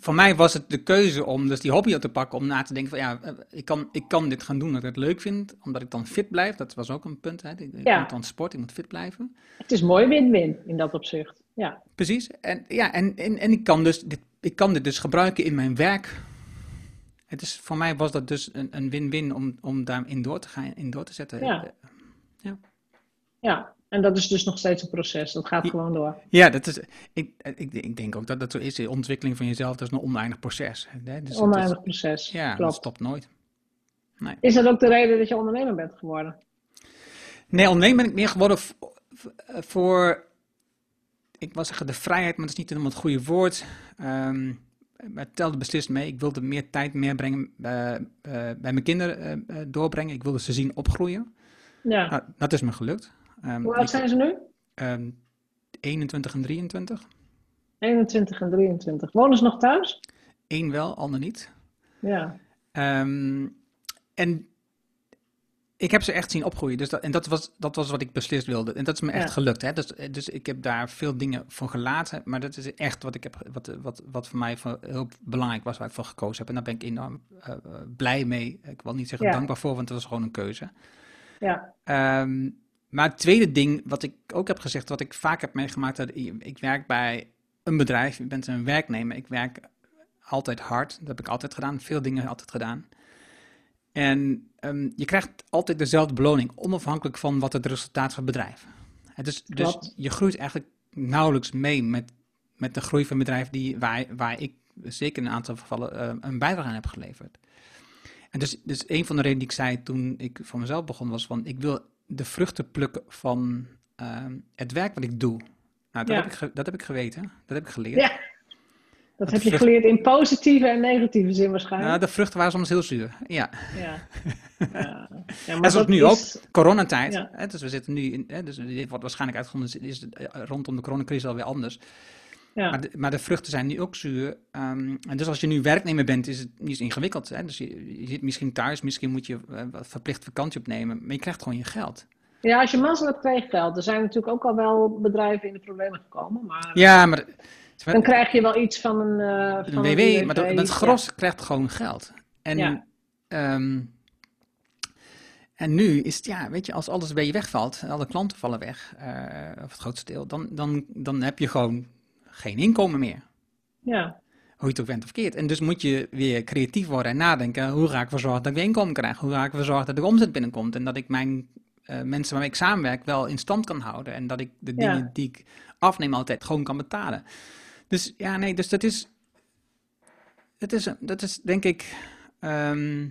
Speaker 2: voor mij was het de keuze om dus die hobby op te pakken, om na te denken van ja, ik kan, ik kan dit gaan doen dat ik het leuk vind, omdat ik dan fit blijf. Dat was ook een punt, hè. Ik, ja. moet dan sport, ik moet fit blijven.
Speaker 1: Het is mooi win-win in dat opzicht, ja.
Speaker 2: Precies, en, ja, en, en, en ik, kan dus dit, ik kan dit dus gebruiken in mijn werk. Het is, voor mij was dat dus een win-win om, om daarin door te gaan, in door te zetten.
Speaker 1: Ja. ja. ja. En dat is dus nog steeds een proces. Dat gaat gewoon door.
Speaker 2: Ja, dat is, ik, ik, ik denk ook dat dat zo is. De ontwikkeling van jezelf, dat is een oneindig proces. Hè?
Speaker 1: Dus oneindig is, proces.
Speaker 2: Ja,
Speaker 1: Klopt.
Speaker 2: dat stopt nooit.
Speaker 1: Nee. Is dat ook de reden dat je ondernemer bent geworden?
Speaker 2: Nee, ondernemer ben ik meer geworden voor, ik wil zeggen de vrijheid, maar dat is niet helemaal het goede woord. Um, maar telde beslist mee. Ik wilde meer tijd meer brengen, uh, uh, bij mijn kinderen uh, doorbrengen. Ik wilde ze zien opgroeien.
Speaker 1: Ja.
Speaker 2: Nou, dat is me gelukt.
Speaker 1: Um, Hoe oud zijn ze nu?
Speaker 2: Um, 21 en 23.
Speaker 1: 21 en 23. Wonen ze nog thuis?
Speaker 2: Eén wel, ander niet.
Speaker 1: Ja.
Speaker 2: Um, en ik heb ze echt zien opgroeien. Dus dat, en dat was, dat was wat ik beslist wilde. En dat is me echt
Speaker 1: Ja.
Speaker 2: gelukt. Hè? Dus, dus ik heb daar veel dingen van gelaten. Maar dat is echt wat, ik heb, wat, wat, wat voor mij van- heel belangrijk was, waar ik voor gekozen heb. En daar ben ik enorm eh, eh, blij mee. Ik wil niet zeggen
Speaker 1: Ja.
Speaker 2: dankbaar voor, want het was gewoon een keuze.
Speaker 1: Ja,
Speaker 2: Ehm, maar het tweede ding wat ik ook heb gezegd, wat ik vaak heb meegemaakt, dat ik, werk bij een bedrijf, je bent een werknemer, ik werk altijd hard, dat heb ik altijd gedaan, veel dingen altijd gedaan. En ehm, je krijgt altijd dezelfde beloning, onafhankelijk van wat het resultaat van het bedrijf. Het is, dus je groeit eigenlijk nauwelijks mee met, met de groei van het bedrijf die, waar, waar ik zeker in een aantal gevallen eh, een bijdrage aan heb geleverd. En dus, dus een van de redenen die ik zei toen ik voor mezelf begon, was van ik wil de vruchten plukken van ehm, het werk wat ik doe. Nou, dat,
Speaker 1: Ja.
Speaker 2: heb ik dat heb ik geweten, dat heb ik geleerd.
Speaker 1: ja. Dat heb je geleerd in positieve en negatieve zin waarschijnlijk.
Speaker 2: Nou, de vruchten waren soms heel zuur. Ja,
Speaker 1: Ja. Ja. Ja, maar
Speaker 2: En zoals
Speaker 1: dat
Speaker 2: nu
Speaker 1: is-
Speaker 2: coronatijd.
Speaker 1: Ja.
Speaker 2: Hè, dus we zitten nu in, hè, dus dit wordt waarschijnlijk uitgevonden, is het, eh, rondom de coronacrisis alweer anders.
Speaker 1: Ja.
Speaker 2: Maar, de, maar de vruchten zijn nu ook zuur. ehm, en dus als je nu werknemer bent, is het niet zo ingewikkeld. Hè? Dus je, je zit misschien thuis, misschien moet je eh, wat verplicht vakantie opnemen, maar je krijgt gewoon je geld.
Speaker 1: ja, als je mazzel hebt, krijg je geld. Er zijn natuurlijk ook al wel bedrijven in de problemen gekomen, maar
Speaker 2: Ja, maar
Speaker 1: dan krijg je wel iets van een, eh
Speaker 2: een
Speaker 1: van
Speaker 2: WW,
Speaker 1: een
Speaker 2: maar dat- gros krijgt gewoon geld. En,
Speaker 1: Ja.
Speaker 2: ehm, en nu is het, ja, weet je, als alles bij je wegvalt, alle klanten vallen weg, eh, of het grootste deel, dan, dan, dan heb je gewoon geen inkomen meer.
Speaker 1: Ja.
Speaker 2: Hoe je het ook bent of verkeerd. En dus moet je weer creatief worden en nadenken, hoe ga ik ervoor zorgen dat ik weer inkomen krijg? Hoe ga ik ervoor zorgen dat er omzet binnenkomt? En dat ik mijn eh, mensen waarmee ik samenwerk wel in stand kan houden. En dat ik de
Speaker 1: Ja.
Speaker 2: dingen die ik afneem altijd gewoon kan betalen. Dus ja, nee, dus dat is, dat is, dat is denk ik ehm,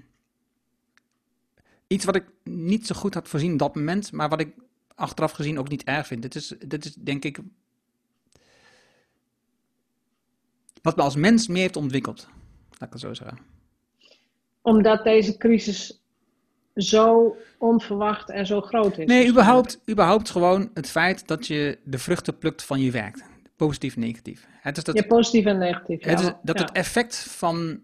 Speaker 2: iets wat ik niet zo goed had voorzien op dat moment, maar wat ik achteraf gezien ook niet erg vind. Dit is, dit is denk ik wat me als mens meer heeft ontwikkeld. Laat ik het zo zeggen.
Speaker 1: Omdat deze crisis zo onverwacht en zo groot is.
Speaker 2: Nee, überhaupt, überhaupt gewoon het feit dat je de vruchten plukt van je werk. Positief en negatief. Het is dat,
Speaker 1: Ja, positief en negatief.
Speaker 2: het, is, dat
Speaker 1: Ja.
Speaker 2: het effect van,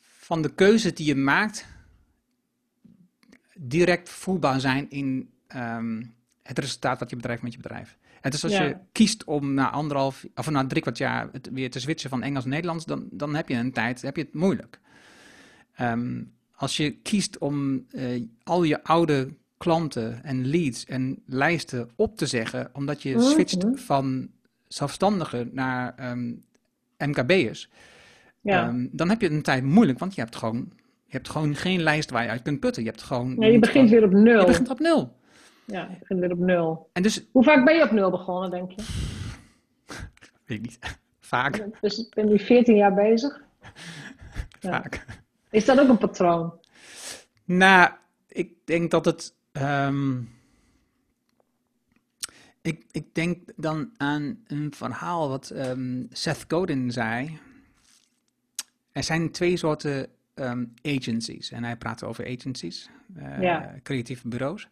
Speaker 2: van de keuze die je maakt direct voelbaar zijn in ehm, het resultaat wat je bedrijf met je bedrijf. Het is als
Speaker 1: Ja.
Speaker 2: je kiest om na anderhalf of na drie kwart jaar het weer te switchen van Engels naar Nederlands, dan, dan heb je een tijd, heb je het moeilijk. Ehm, als je kiest om eh, al je oude klanten en leads en lijsten op te zeggen, omdat je
Speaker 1: Mhm.
Speaker 2: switcht van zelfstandigen naar ehm, MKB'ers,
Speaker 1: Ja.
Speaker 2: ehm, dan heb je een tijd moeilijk, want je hebt gewoon, je hebt gewoon geen lijst waar je uit kunt putten. Je hebt gewoon.
Speaker 1: Ja, je begint
Speaker 2: gewoon-
Speaker 1: weer op nul.
Speaker 2: Je begint op nul.
Speaker 1: Ja, je begint weer op nul.
Speaker 2: En dus,
Speaker 1: Hoe vaak ben je op nul begonnen, denk je?
Speaker 2: weet ik niet, vaak,
Speaker 1: Dus ik ben nu 14 jaar bezig. Ja.
Speaker 2: vaak.
Speaker 1: Is dat ook een patroon?
Speaker 2: Nou, ik denk dat het. ehm, ik, ik denk dan aan een verhaal wat ehm, Seth Godin zei. Er zijn twee soorten ehm, agencies. En hij praatte over agencies, eh,
Speaker 1: Ja.
Speaker 2: creatieve bureaus.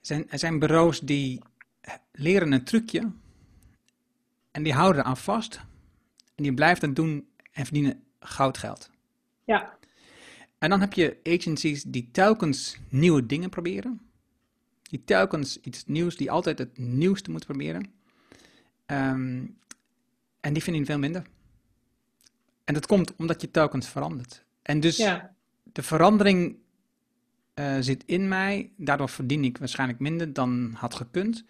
Speaker 2: Er zijn, er zijn bureaus die leren een trucje. En die houden aan vast. En die blijven het doen en verdienen goudgeld.
Speaker 1: Ja,
Speaker 2: En dan heb je agencies die telkens nieuwe dingen proberen. Die telkens iets nieuws, die altijd het nieuwste moeten proberen. Ehm, en die vinden veel minder. En dat komt omdat je telkens verandert. En dus
Speaker 1: ja,
Speaker 2: de verandering eh, zit in mij. Daardoor verdien ik waarschijnlijk minder dan had gekund.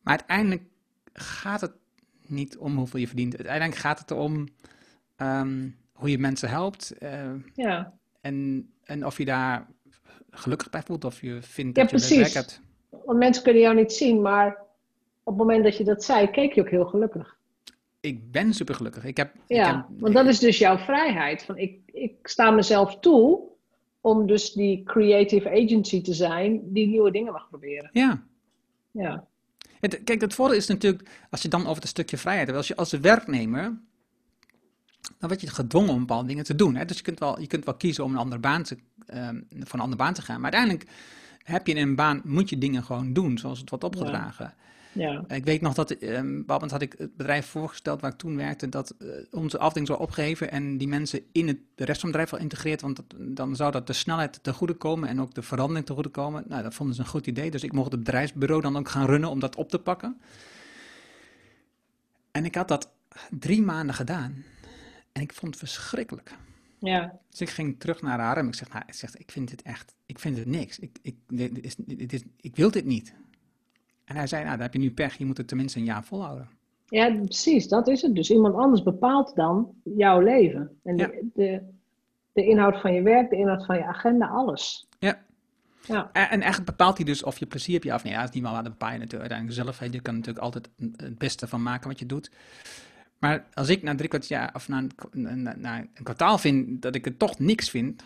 Speaker 2: Maar uiteindelijk gaat het niet om hoeveel je verdient. Uiteindelijk gaat het erom ehm, hoe je mensen helpt. eh,
Speaker 1: ja.
Speaker 2: en, en of je daar gelukkig bij voelt, of je vindt
Speaker 1: Ja,
Speaker 2: dat je
Speaker 1: precies.
Speaker 2: werk hebt.
Speaker 1: Want mensen kunnen jou niet zien, maar op het moment dat je dat zei, keek je ook heel gelukkig.
Speaker 2: Ik ben super gelukkig. Ik heb, ik
Speaker 1: Ja,
Speaker 2: heb-
Speaker 1: want dat is dus jouw vrijheid. Van ik, ik sta mezelf toe om dus die creative agency te zijn die nieuwe dingen mag proberen.
Speaker 2: Ja.
Speaker 1: Ja,
Speaker 2: Het, kijk, het voordeel is natuurlijk, als je dan over het stukje vrijheid hebt, als je als werknemer, dan word je gedwongen om bepaalde dingen te doen. Hè? Dus je kunt, wel, je kunt wel kiezen om een andere baan te, ehm, voor een andere baan te gaan. Maar uiteindelijk heb je in een baan, moet je dingen gewoon doen, zoals het wordt opgedragen. Ja. Ik weet nog dat, um, had ik het bedrijf voorgesteld waar ik toen werkte, dat uh, onze afdeling zou opgeven en die mensen in het, de rest van het bedrijf wel integreerd, want dan zou dat de snelheid te goede komen en ook de verandering te goede komen. Nou, dat vonden ze een goed idee, dus ik mocht het bedrijfsbureau dan ook gaan runnen om dat op te pakken. En ik had dat drie maanden gedaan en ik vond het verschrikkelijk.
Speaker 1: Ja.
Speaker 2: Dus ik ging terug naar haar en ik zeg, nou, ik, zeg, ik vind dit echt, ik vind het niks. Ik, ik, dit is, dit is, ik wil dit niet. En hij zei, nou, dan heb je nu pech, je moet het tenminste een jaar volhouden.
Speaker 1: Ja, precies, dat is het. Dus iemand anders bepaalt dan jouw leven. En de, de, de, inhoud van je werk, de inhoud van je agenda, alles.
Speaker 2: Ja. ja. En, en eigenlijk bepaalt hij dus of je plezier hebt ja of nee. Ja, dat is niet wel waar, de bepaal je natuurlijk uiteindelijk zelf. Je kan natuurlijk altijd het beste van maken wat je doet. Maar als ik na drie kwart jaar of na een, na een kwartaal vind dat ik het toch niks vind,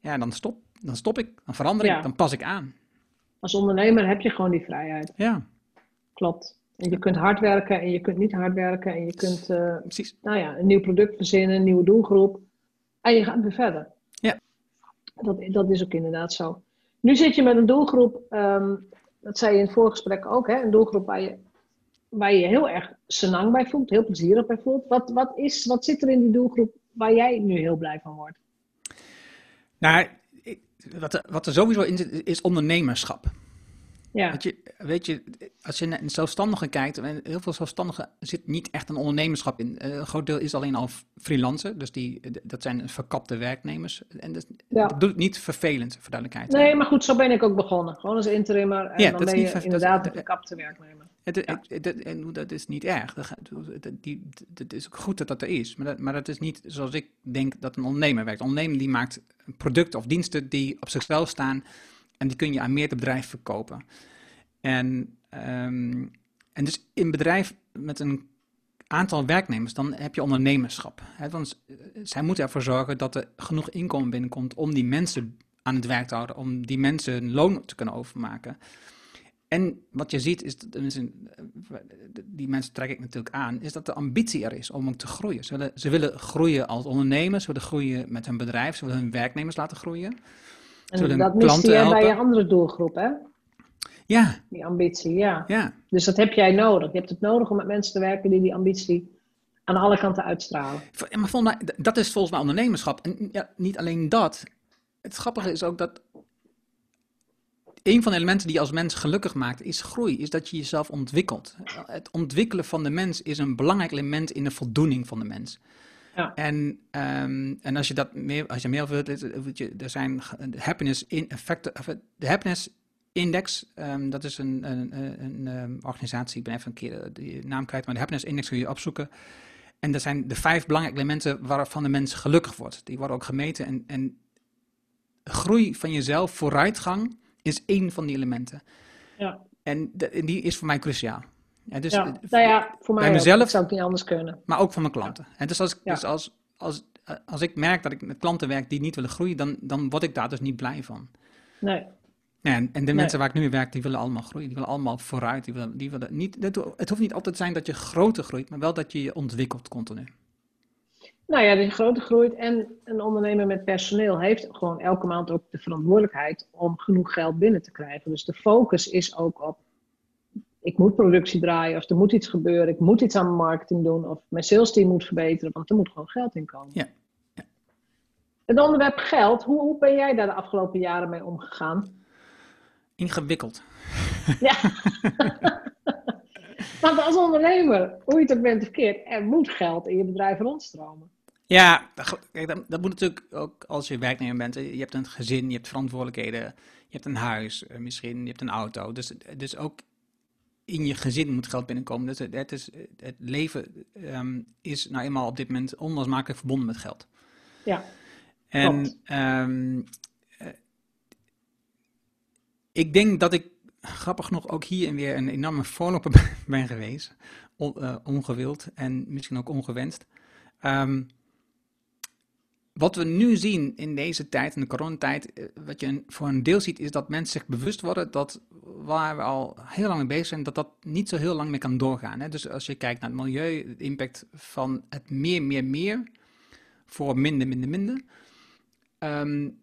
Speaker 2: ja, dan stop, dan stop ik, dan verander ik, dan pas ik aan.
Speaker 1: Als ondernemer heb je gewoon die vrijheid.
Speaker 2: Ja.
Speaker 1: Klopt. En je kunt hard werken en je kunt niet hard werken en je kunt uh, Precies. Nou ja, een nieuw product verzinnen, een nieuwe doelgroep. En je gaat weer verder.
Speaker 2: Ja.
Speaker 1: Dat, dat is ook inderdaad zo. Nu zit je met een doelgroep, ehm, dat zei je in het voorgesprek ook, hè, een doelgroep waar je waar je je heel erg senang bij voelt, heel plezierig bij voelt. Wat, wat, is, wat zit er in die doelgroep waar jij nu heel blij van wordt?
Speaker 2: Nou, wat er, wat er sowieso in zit, is ondernemerschap.
Speaker 1: Ja.
Speaker 2: Weet, je, weet je, als je naar een zelfstandige kijkt, heel veel zelfstandigen zit niet echt een ondernemerschap in. Eh, een groot deel is alleen al freelancer, dus die, dat zijn verkapte werknemers. En dat, dat doet het niet vervelend, voor duidelijkheid.
Speaker 1: Nee, maar goed, zo ben ik ook begonnen. Gewoon als interimmer en ja, dan ben je inderdaad een verkapte werknemer.
Speaker 2: Het, dat is niet erg. Het is ook goed dat dat er is. Maar dat, maar dat is niet zoals ik denk dat een ondernemer werkt. Een ondernemer die maakt producten of diensten die op zichzelf staan. En die kun je aan meer bedrijf verkopen. En, um, en dus in bedrijf met een aantal werknemers, dan heb je ondernemerschap. Hè? Want zij moeten ervoor zorgen dat er genoeg inkomen binnenkomt om die mensen aan het werk te houden, om die mensen een loon te kunnen overmaken. En wat je ziet, is dat, die mensen trek ik natuurlijk aan, is dat de ambitie er is om ook te groeien. Ze willen, ze willen groeien als ondernemers, ze willen groeien met hun bedrijf, ze willen hun werknemers laten groeien.
Speaker 1: En dat miste je bij je andere doelgroep, hè?
Speaker 2: Ja.
Speaker 1: Die ambitie, ja.
Speaker 2: ja.
Speaker 1: Dus dat heb jij nodig. Je hebt het nodig om met mensen te werken die die ambitie aan alle kanten uitstralen.
Speaker 2: Maar volgens mij, dat is volgens mij ondernemerschap. En ja, niet alleen dat. Het grappige is ook dat een van de elementen die je als mens gelukkig maakt, is groei. Is dat je jezelf ontwikkelt. Het ontwikkelen van de mens is een belangrijk element in de voldoening van de mens.
Speaker 1: Ja.
Speaker 2: En, um, en als je dat meer, als je meer wilt, er zijn de happiness in effecten, de happiness index, um, dat is een, een, een, een um, organisatie, ik ben even een keer de naam kwijt, maar de happiness index kun je opzoeken. En dat zijn de vijf belangrijke elementen waarvan de mens gelukkig wordt. Die worden ook gemeten. En, en groei van jezelf, vooruitgang, is één van die elementen.
Speaker 1: Ja.
Speaker 2: En, die is voor mij cruciaal.
Speaker 1: Ja, dus, ja, nou ja, voor mij bij mezelf, zou ik niet anders kunnen.
Speaker 2: Maar ook voor mijn klanten. En dus als, dus als, als, als ik merk dat ik met klanten werk die niet willen groeien, dan, dan word ik daar dus niet blij van.
Speaker 1: Nee.
Speaker 2: En, en de mensen waar ik nu mee werk, die willen allemaal groeien. Die willen allemaal vooruit. Die willen, die willen niet, het hoeft niet altijd te zijn dat je groter groeit, maar wel dat je je ontwikkelt continu.
Speaker 1: Nou ja, de grote groeit en een ondernemer met personeel heeft gewoon elke maand ook de verantwoordelijkheid om genoeg geld binnen te krijgen. Dus de focus is ook op, ik moet productie draaien of er moet iets gebeuren, ik moet iets aan mijn marketing doen of mijn sales team moet verbeteren, want er moet gewoon geld in komen.
Speaker 2: Ja. ja.
Speaker 1: Het onderwerp geld, hoe, hoe ben jij daar de afgelopen jaren mee omgegaan?
Speaker 2: Ingewikkeld.
Speaker 1: Ja. Want als ondernemer, hoe je het ook bent of keert, er moet geld in je bedrijf rondstromen.
Speaker 2: Ja, kijk, dat, dat, moet natuurlijk ook als je werknemer bent. Je hebt een gezin, je hebt verantwoordelijkheden, je hebt een huis eh, misschien, je hebt een auto. Dus, dus ook in je gezin moet geld binnenkomen. Dus het, is, het leven um, is nou eenmaal op dit moment onlosmakelijk verbonden met geld.
Speaker 1: Ja.
Speaker 2: En um, ik denk dat ik grappig genoeg ook hier en weer een enorme voorloper ben geweest. On, uh, ongewild en misschien ook ongewenst. Um, wat we nu zien in deze tijd, in de coronatijd, eh, wat je voor een deel ziet, is dat mensen zich bewust worden dat waar we al heel lang mee bezig zijn, dat dat niet zo heel lang meer kan doorgaan. Hè? Dus als je kijkt naar het milieu, de impact van het meer, meer, meer voor minder, minder, minder. Um,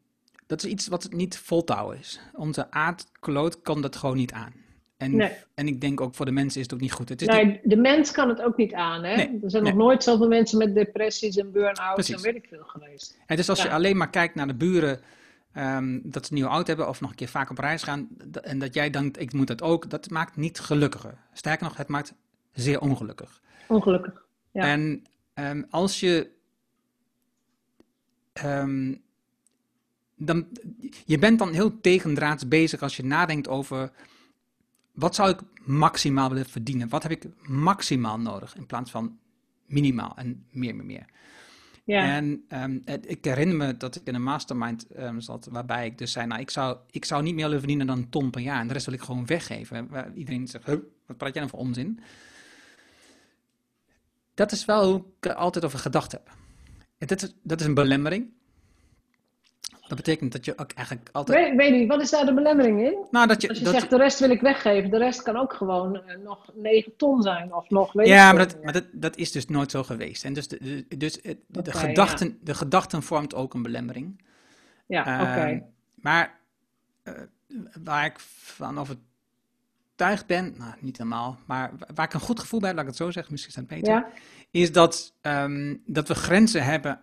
Speaker 2: dat is iets wat niet vol te houden is. Onze aardkloot kan dat gewoon niet aan. En,
Speaker 1: Nee.
Speaker 2: en ik denk ook voor de mensen is het ook niet goed. Het is
Speaker 1: Nee,
Speaker 2: niet-
Speaker 1: de mens kan het ook niet aan. Hè?
Speaker 2: Nee,
Speaker 1: Er zijn nog nooit zoveel mensen met depressies en burn-outs en weet ik veel geweest.
Speaker 2: het is als je alleen maar kijkt naar de buren ehm, dat ze een nieuwe auto hebben of nog een keer vaak op reis gaan en dat jij denkt ik moet dat ook, dat maakt niet gelukkiger. Sterker nog, het maakt zeer ongelukkig.
Speaker 1: Ongelukkig. Ja.
Speaker 2: En ehm, als je. ehm, dan, je bent dan heel tegendraads bezig als je nadenkt over. Wat zou ik maximaal willen verdienen? Wat heb ik maximaal nodig in plaats van minimaal en meer, meer, meer? En ehm, ik herinner me dat ik in een mastermind ehm, zat, waarbij ik dus zei, nou, ik zou, ik zou niet meer willen verdienen dan een ton per jaar. En de rest wil ik gewoon weggeven. Waar iedereen zegt, huh, wat praat jij nou voor onzin? Dat is wel hoe ik altijd over gedacht heb. Dat is, dat is een belemmering. Dat betekent dat je ook eigenlijk altijd...
Speaker 1: weet, weet niet, wat is daar de belemmering in?
Speaker 2: Nou, dat je,
Speaker 1: Als je
Speaker 2: dat
Speaker 1: zegt de rest wil ik weggeven, de rest kan ook gewoon eh, nog 9 ton zijn of nog weet
Speaker 2: ja,
Speaker 1: ik
Speaker 2: maar, dat, maar dat, dat is dus nooit zo geweest. En dus de, de- dus de,
Speaker 1: Oké,
Speaker 2: gedachten, de gedachten vormt ook een belemmering.
Speaker 1: Ja, oké.
Speaker 2: Ehm, maar eh, waar ik van overtuigd ben, nou niet helemaal, maar wa- waar ik een goed gevoel bij heb, laat ik het zo zeggen, misschien is dat beter,
Speaker 1: Ja,
Speaker 2: is dat, ehm, dat we grenzen hebben,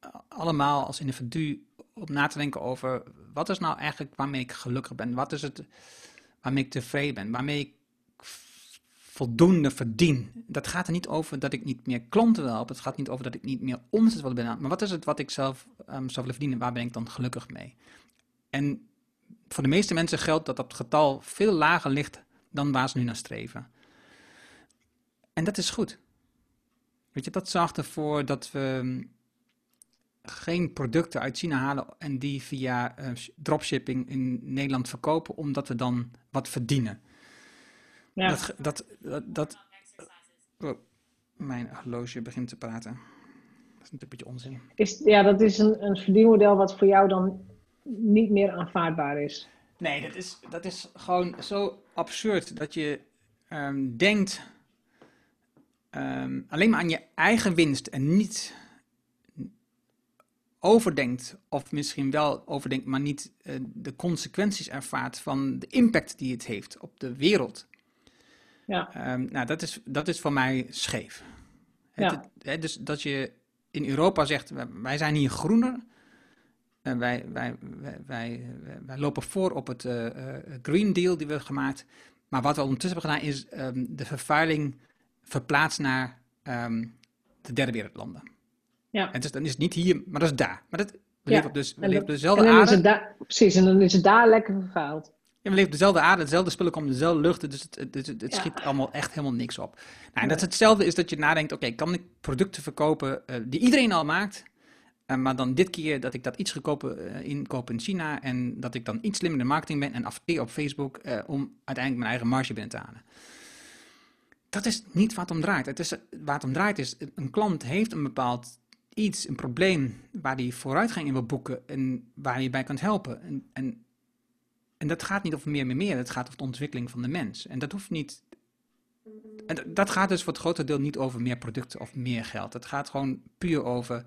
Speaker 2: eh, allemaal als individu, om na te denken over wat is nou eigenlijk waarmee ik gelukkig ben, wat is het waarmee ik tevreden ben, waarmee ik voldoende verdien. Dat gaat er niet over dat ik niet meer klanten wil helpen, het gaat niet over dat ik niet meer omzet wil binnen, maar wat is het wat ik zelf ehm, zou willen verdienen, waar ben ik dan gelukkig mee? En voor de meeste mensen geldt dat dat getal veel lager ligt dan waar ze nu naar streven. En dat is goed. Weet je, dat zorgt ervoor dat we geen producten uit China halen en die via eh, sh- dropshipping in Nederland verkopen, omdat we dan wat verdienen.
Speaker 1: ja.
Speaker 2: Dat, dat, dat, dat- oh, mijn horloge begint te praten. Dat is een beetje onzin.
Speaker 1: Is, ja, dat is een, een verdienmodel wat voor jou dan niet meer aanvaardbaar is.
Speaker 2: Nee, dat is, dat is gewoon zo absurd dat je ehm, denkt ehm, alleen maar aan je eigen winst en niet overdenkt, of misschien wel overdenkt, maar niet eh, de consequenties ervaart van de impact die het heeft op de wereld.
Speaker 1: Ja,
Speaker 2: Ehm, nou, dat is, dat is voor mij scheef.
Speaker 1: Ja.
Speaker 2: het- dus dat je in Europa zegt, wij, zijn hier groener. En wij, wij, wij, wij, wij lopen voor op het eh, eh, Green Deal die we hebben gemaakt. Maar wat we ondertussen hebben gedaan is ehm, de vervuiling verplaatsen naar ehm, de derde wereldlanden.
Speaker 1: Ja.
Speaker 2: En dus, dan is het niet hier, maar dat is daar. Maar dat, we
Speaker 1: Ja.
Speaker 2: leven op, dus, we
Speaker 1: En
Speaker 2: leven op dezelfde aarde.
Speaker 1: precies, en dan is het daar lekker vervuild.
Speaker 2: Ja, we leven op dezelfde aarde, dezelfde spullen komen, dezelfde lucht, dus het, het, het, het
Speaker 1: Ja.
Speaker 2: schiet allemaal echt helemaal niks op. Nou, en dat is hetzelfde is dat je nadenkt, oké, kan ik producten verkopen eh, die iedereen al maakt, eh, maar dan dit keer dat ik dat iets goedkoper eh, inkoop in China en dat ik dan iets slimmer in de marketing ben en adverteer op Facebook om uiteindelijk mijn eigen marge binnen te halen. Dat is niet waar het om draait. Het is, waar het om draait is, een klant heeft een bepaald iets, een probleem waar hij vooruitgang in wil boeken en waar je bij kunt helpen. En, en en dat gaat niet over meer, meer, meer. Het gaat over de ontwikkeling van de mens. En dat hoeft niet. En dat- dat gaat dus voor het grote deel niet over meer producten of meer geld. Het gaat gewoon puur over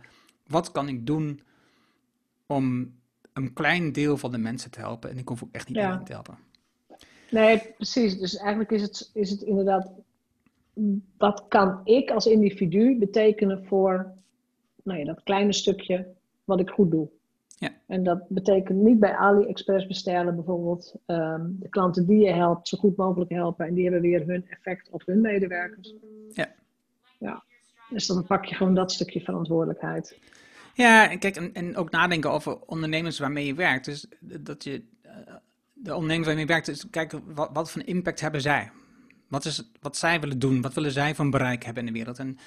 Speaker 2: wat kan ik doen om een klein deel van de mensen te helpen. En ik hoef ook echt niet
Speaker 1: Ja.
Speaker 2: iedereen te helpen.
Speaker 1: Nee, precies. Dus eigenlijk is het, is het inderdaad, wat kan ik als individu betekenen voor nou ja, dat kleine stukje wat ik goed doe?
Speaker 2: Ja.
Speaker 1: En dat betekent niet bij AliExpress bestellen bijvoorbeeld. ehm, de klanten die je helpt zo goed mogelijk helpen en die hebben weer hun effect op hun medewerkers.
Speaker 2: Ja.
Speaker 1: Ja. Dus dan pak je gewoon dat stukje verantwoordelijkheid.
Speaker 2: Ja, en kijk, en, en ook nadenken over ondernemers waarmee je werkt. Dus dat je, eh, de ondernemers waarmee je werkt, is kijken wat, wat voor impact hebben zij? Wat is wat zij willen doen? Wat willen zij van bereik hebben in de wereld? En,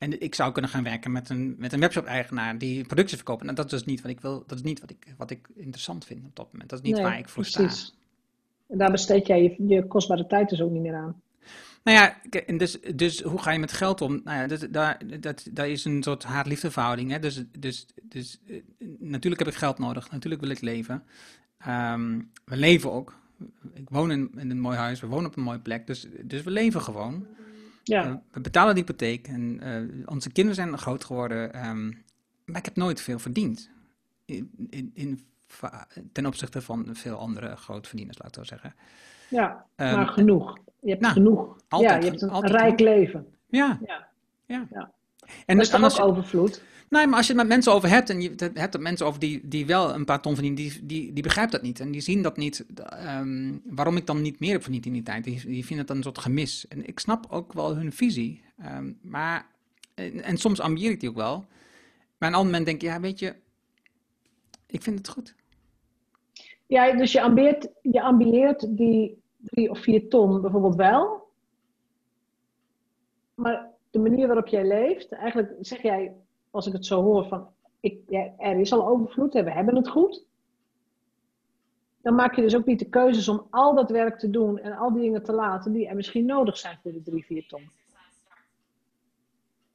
Speaker 2: en ik zou kunnen gaan werken met een, met een webshop-eigenaar die producten verkoopt. En dat is dus niet wat ik wil. Dat is niet wat ik, wat ik interessant vind op dat moment. Dat is niet
Speaker 1: Nee,
Speaker 2: waar ik voor
Speaker 1: precies.
Speaker 2: sta.
Speaker 1: En daar besteed jij je, je kostbare tijd dus ook niet meer aan.
Speaker 2: Nou ja, en dus, dus hoe ga je met geld om? Nou ja, dat, daar, dat, daar is een soort haat-liefde verhouding. Hè? Dus, dus, dus eh, natuurlijk heb ik geld nodig. Natuurlijk wil ik leven. Ehm, we leven ook. Ik woon in, in een mooi huis. We wonen op een mooie plek. Dus, dus we leven gewoon.
Speaker 1: Ja,
Speaker 2: Eh, we betalen de hypotheek. En eh, onze kinderen zijn groot geworden. ehm, maar ik heb nooit veel verdiend. In, in, in, ten opzichte van veel andere grootverdieners, laat ik zo zeggen.
Speaker 1: Ja,
Speaker 2: Ehm,
Speaker 1: maar genoeg. Je hebt
Speaker 2: nou,
Speaker 1: genoeg.
Speaker 2: altijd
Speaker 1: ja, je hebt een rijk leven.
Speaker 2: Ja,
Speaker 1: Ja.
Speaker 2: ja.
Speaker 1: Ja.
Speaker 2: En,
Speaker 1: dat is
Speaker 2: en
Speaker 1: toch
Speaker 2: als
Speaker 1: ook overvloed?
Speaker 2: Nee, maar als je het met mensen over hebt en je het hebt er mensen over die, die wel een paar ton verdienen, die, die, die begrijpen dat niet. En die zien dat niet, ehm, waarom ik dan niet meer heb verdiend in die tijd. Die, die vinden het dan een soort gemis. En ik snap ook wel hun visie. Ehm, maar, en, en soms ambieer ik die ook wel. Maar aan een ander moment denk ik, ja, weet je, ik vind het goed.
Speaker 1: Ja, dus je ambieert, je ambieert die drie of vier ton bijvoorbeeld wel. Maar de manier waarop jij leeft, eigenlijk zeg jij, als ik het zo hoor, van ik, ja, er is al overvloed en we hebben het goed. Dan maak je dus ook niet de keuzes om al dat werk te doen en al die dingen te laten die er misschien nodig zijn voor de drie, vier ton.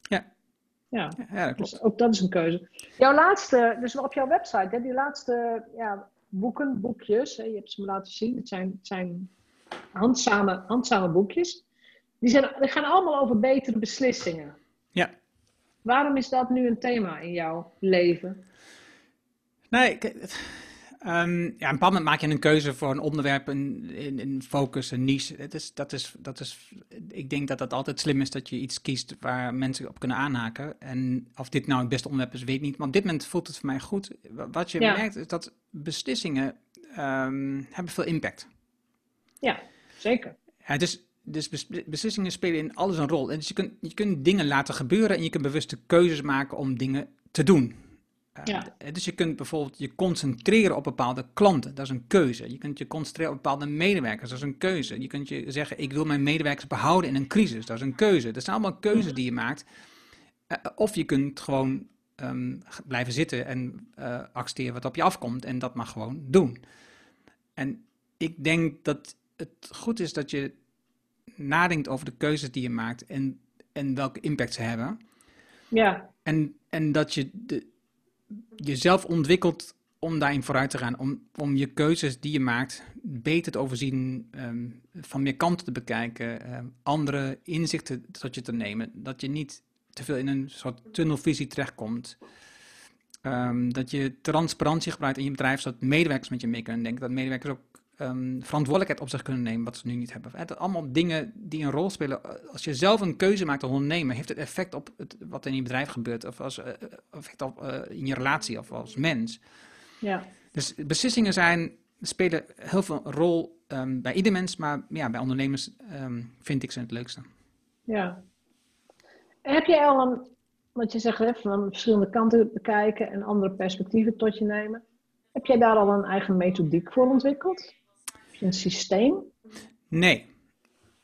Speaker 2: Ja.
Speaker 1: Ja,
Speaker 2: Ja, ja dat klopt.
Speaker 1: dus ook dat is een keuze. Jouw laatste, dus op jouw website, hè, die laatste ja, boeken, boekjes, hè, je hebt ze me laten zien, het zijn, het zijn handzame, handzame boekjes. Die, zijn, die gaan allemaal over betere beslissingen. Waarom is dat nu een thema in jouw leven?
Speaker 2: Nee, ehm, ja, een bepaald moment maak je een keuze voor een onderwerp, een, een, een focus, een niche. Het is, dat is, dat is, ik denk dat het altijd slim is dat je iets kiest waar mensen op kunnen aanhaken. En of dit nou het beste onderwerp is, weet ik niet. Maar op dit moment voelt het voor mij goed. Wa- Wat je
Speaker 1: Ja.
Speaker 2: merkt is dat beslissingen ehm, hebben veel impact.
Speaker 1: Ja, zeker.
Speaker 2: Ja, dus, dus bes- beslissingen spelen in alles een rol. En dus je kunt, je kunt dingen laten gebeuren en je kunt bewuste keuzes maken om dingen te doen. Uh,
Speaker 1: Ja.
Speaker 2: Dus je kunt bijvoorbeeld je concentreren op bepaalde klanten, dat is een keuze. Je kunt je concentreren op bepaalde medewerkers, dat is een keuze. Je kunt je zeggen, ik wil mijn medewerkers behouden in een crisis, dat is een keuze. Dat zijn allemaal keuzes die je maakt. Uh, of je kunt gewoon um, blijven zitten en uh, accepteren wat op je afkomt en dat maar gewoon doen. En ik denk dat het goed is dat je nadenkt over de keuzes die je maakt en, en welke impact ze hebben.
Speaker 1: Ja.
Speaker 2: En, en dat je de, jezelf ontwikkelt om daarin vooruit te gaan. Om, om je keuzes die je maakt beter te overzien, um, van meer kanten te bekijken, um, andere inzichten tot je te nemen. Dat je niet te veel in een soort tunnelvisie terechtkomt. Um, dat je transparantie gebruikt in je bedrijf, zodat medewerkers met je mee kunnen denken. Dat medewerkers ook um, verantwoordelijkheid op zich kunnen nemen, wat ze nu niet hebben. Het allemaal dingen die een rol spelen. Als je zelf een keuze maakt als ondernemer, heeft het effect op het, wat in je bedrijf gebeurt, of als, uh, effect op uh, in je relatie of als mens.
Speaker 1: Ja.
Speaker 2: Dus beslissingen zijn, spelen heel veel rol um, bij ieder mens, maar ja, bij ondernemers vind ik ze het leukste.
Speaker 1: Ja. Heb jij al een, wat je zegt, hè, van verschillende kanten bekijken en andere perspectieven tot je nemen? Heb jij daar al een eigen methodiek voor ontwikkeld? Een systeem?
Speaker 2: Nee.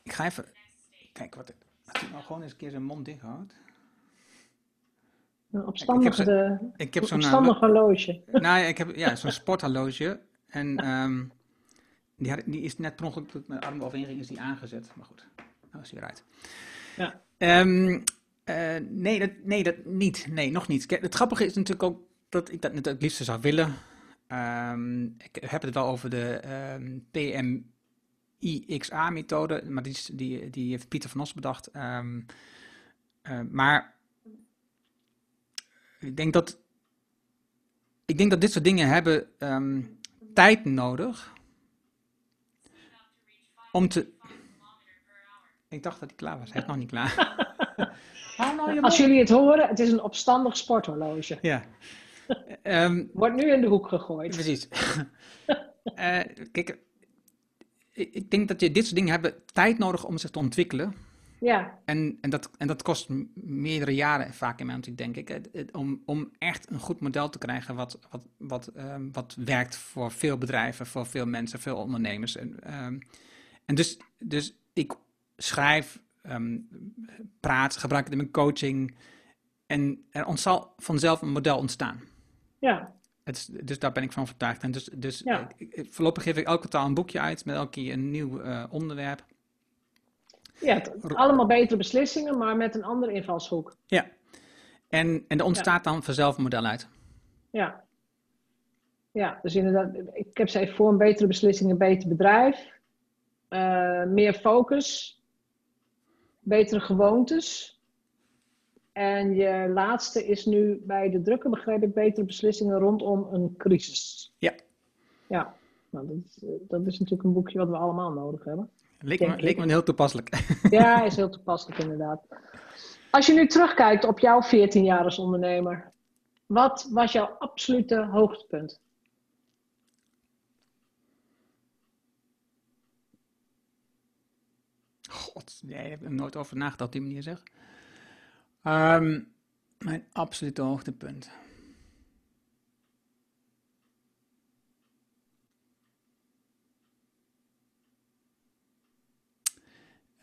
Speaker 2: Ik ga even kijken wat ik. Als hij nou gewoon eens een keer zijn mond dicht houdt.
Speaker 1: Een opstandige,
Speaker 2: ik, ik heb
Speaker 1: een
Speaker 2: zo'n
Speaker 1: opstandig horloge.
Speaker 2: Nou ja, ik heb ja, zo'n sporthorloge. En um, die, had, die is net per ongeluk toen mijn arm overheen ging, is die aangezet. Maar goed, nou is hij eruit.
Speaker 1: Ja.
Speaker 2: Um, uh, nee, dat, nee, dat niet. Nee, nog niet. Kijk, het grappige is natuurlijk ook dat ik dat het liefst zou willen. Um, ik heb het wel over de um, PMIXA-methode, maar die, die, die heeft Pieter van Os bedacht. Um, uh, maar ik denk dat ik denk dat dit soort dingen hebben tijd nodig om te. Ik dacht dat hij klaar was. Hij is nog niet klaar.
Speaker 1: Als jullie het horen, het is een opstandig sporthorloge.
Speaker 2: Ja. Um,
Speaker 1: Wordt nu in de hoek gegooid.
Speaker 2: Precies. uh, kijk, ik, ik, denk dat je dit soort dingen hebben tijd nodig om zich te ontwikkelen.
Speaker 1: Ja.
Speaker 2: En, en, dat, en dat kost meerdere jaren vaak in mijn optiek, denk ik. Om, om echt een goed model te krijgen wat, wat, wat, um, wat werkt voor veel bedrijven, voor veel mensen, veel ondernemers. En, um, en dus, dus ik schrijf, um, praat, gebruik het in mijn coaching. En er zal vanzelf een model ontstaan.
Speaker 1: Ja.
Speaker 2: Is, dus daar ben ik van overtuigd. En dus, dus
Speaker 1: ja.
Speaker 2: ik, voorlopig geef ik elke taal een boekje uit met elke keer een nieuw uh, onderwerp.
Speaker 1: Ja, het, allemaal betere beslissingen, maar met een andere invalshoek.
Speaker 2: Ja. En, en er ontstaat ja. dan vanzelf een model uit.
Speaker 1: Ja. Ja, dus inderdaad, ik heb ze even voor een betere beslissing, een beter bedrijf. Uh, meer focus. Betere gewoontes. En je laatste is nu bij de drukke, begrijp ik, betere beslissingen rondom een crisis.
Speaker 2: Ja.
Speaker 1: Ja. Nou, dat, is, dat is natuurlijk een boekje wat we allemaal nodig hebben.
Speaker 2: Leek me, leek me heel toepasselijk.
Speaker 1: Ja, is heel toepasselijk inderdaad. Als je nu terugkijkt op jouw 14 jaar als ondernemer, wat was jouw absolute hoogtepunt?
Speaker 2: God, jij hebt er nooit over nagedacht op die manier zeg. Ehm, mijn absolute hoogtepunt.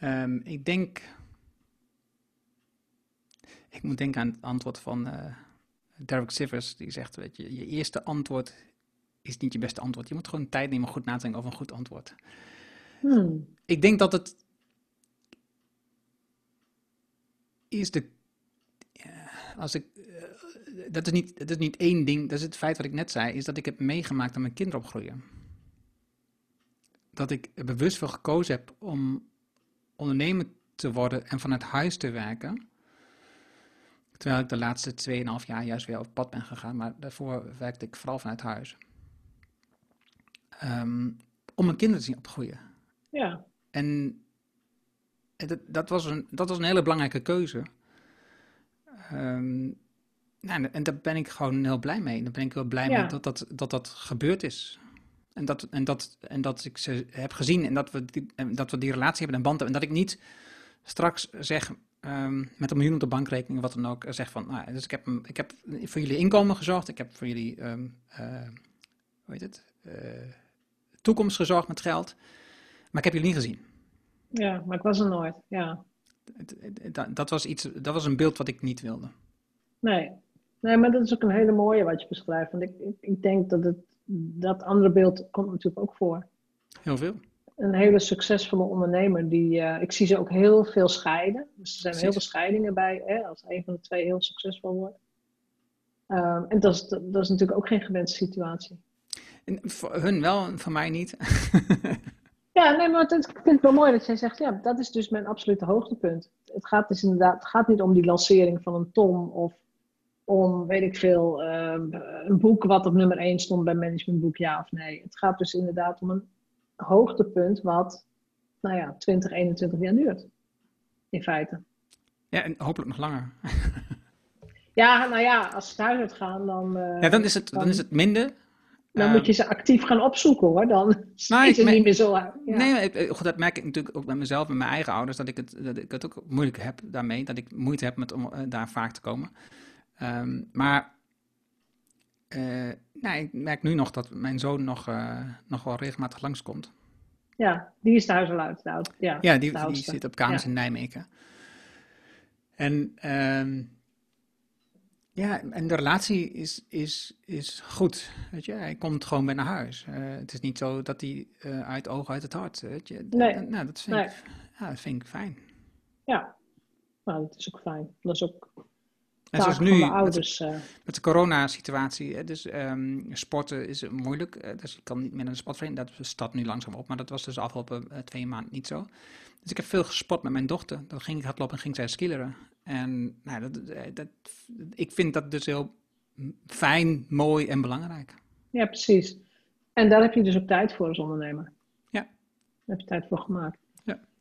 Speaker 2: Um, ik denk. Ik moet denken aan het antwoord van uh, Derek Sivers. Die zegt: weet je, je eerste antwoord is niet je beste antwoord. Je moet gewoon tijd nemen om goed na te denken over een goed antwoord. Hmm. Ik denk dat het. Is de. Als ik. Uh, dat, is niet, dat is niet één ding. Dat is het feit wat ik net zei. Is dat ik heb meegemaakt dat mijn kinderen opgroeien. Dat ik bewust voor gekozen heb om ondernemer te worden en vanuit huis te werken. Terwijl ik de laatste 2,5 jaar juist weer op pad ben gegaan, maar daarvoor werkte ik vooral vanuit huis. Um, om mijn kinderen te zien opgroeien.
Speaker 1: Ja.
Speaker 2: En dat, dat, was een, dat was een hele belangrijke keuze. Um, nou, en daar ben ik gewoon heel blij mee. Daar ben ik heel blij mee dat dat, dat dat gebeurd is. En dat, en, dat, en dat ik ze heb gezien en dat we die, dat we die relatie hebben en band hebben. En dat ik niet straks zeg um, met een miljoen op de bankrekening, wat dan ook, zeg van, nou, dus ik heb, ik heb voor jullie inkomen gezorgd, ik heb voor jullie, um, uh, hoe heet het, uh, toekomst gezorgd met geld, maar ik heb jullie niet gezien.
Speaker 1: Ja, maar ik was er nooit, ja.
Speaker 2: Dat, was iets, dat was een beeld wat ik niet wilde.
Speaker 1: Nee. nee, maar dat is ook een hele mooie wat je beschrijft. Want ik, ik, ik denk dat het dat andere beeld komt natuurlijk ook voor.
Speaker 2: Heel veel.
Speaker 1: Een hele succesvolle ondernemer, die, uh, ik zie ze ook heel veel scheiden. Dus er zijn heel veel scheidingen bij, hè, als een van de twee heel succesvol wordt. Um, en dat is, dat is natuurlijk ook geen gewenste situatie.
Speaker 2: En voor hun wel, voor mij niet.
Speaker 1: ja, nee, maar het, ik vind het wel mooi dat jij zegt, ja, dat is dus mijn absolute hoogtepunt. Het gaat dus inderdaad, het gaat niet om die lancering van een ton of om, weet ik veel, ehm, een boek wat op nummer 1 stond bij managementboek, ja of nee. Het gaat dus inderdaad om een hoogtepunt wat, nou ja, 20, 21 jaar duurt. In feite.
Speaker 2: Ja, en hopelijk nog langer.
Speaker 1: ja, nou ja, als het uit gaan, dan... Uh,
Speaker 2: ja, dan is het, dan, is het minder.
Speaker 1: Dan moet je ze actief gaan opzoeken hoor, dan nou, is het niet meer zo uit.
Speaker 2: Ja. Nee, goed, dat merk ik natuurlijk ook bij mezelf en mijn eigen ouders, dat ik, het, dat ik het ook moeilijk heb daarmee, dat ik moeite heb met om uh, daar vaak te komen. Um, maar uh, nou, ik merk nu nog dat mijn zoon nog, uh, nog wel regelmatig langskomt.
Speaker 1: Ja, die is thuis al uit. ja,
Speaker 2: ja die, die zit op kamers in Nijmegen. En, um, ja, en de relatie is, is, is goed. Weet je? Hij komt gewoon bij naar huis. Uh, het is niet zo dat hij uit ogen, uit het hart. Weet je?
Speaker 1: Nee.
Speaker 2: Nou, dat vind, ik, ja, dat vind ik fijn.
Speaker 1: Ja, nou, dat is ook fijn. Dat is ook
Speaker 2: en zoals nu, ouders, met, uh... met, de coronasituatie, dus um, sporten is moeilijk. Dus je kan niet meer naar de sportvereniging. Dat staat nu langzaam op, maar dat was dus de afgelopen twee maanden niet zo. Dus ik heb veel gesport met mijn dochter. Dan ging ik hardlopen en ging zij skileren. En nou, dat, dat, ik vind dat dus heel fijn, mooi en belangrijk.
Speaker 1: Ja, precies. En daar heb je dus ook tijd voor als ondernemer.
Speaker 2: Ja.
Speaker 1: Daar heb je tijd voor gemaakt.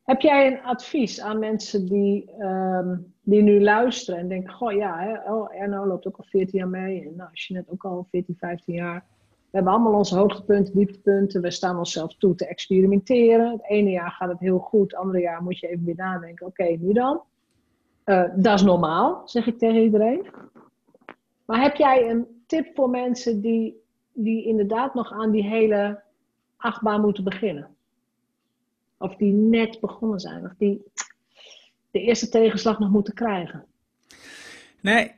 Speaker 1: Heb jij een advies aan mensen die, um, die nu luisteren en denken: Goh, ja, hè, oh, Erno loopt ook al 14 jaar mee. En nou, net ook al 14, 15 jaar. We hebben allemaal onze hoogtepunten, dieptepunten. We staan onszelf toe te experimenteren. Het ene jaar gaat het heel goed, het andere jaar moet je even weer nadenken: Oké, nu dan? Uh, dat is normaal, zeg ik tegen iedereen. Maar heb jij een tip voor mensen die, die inderdaad nog aan die hele achtbaan moeten beginnen? Of die net begonnen zijn. Of die de eerste tegenslag nog moeten krijgen.
Speaker 2: Nee.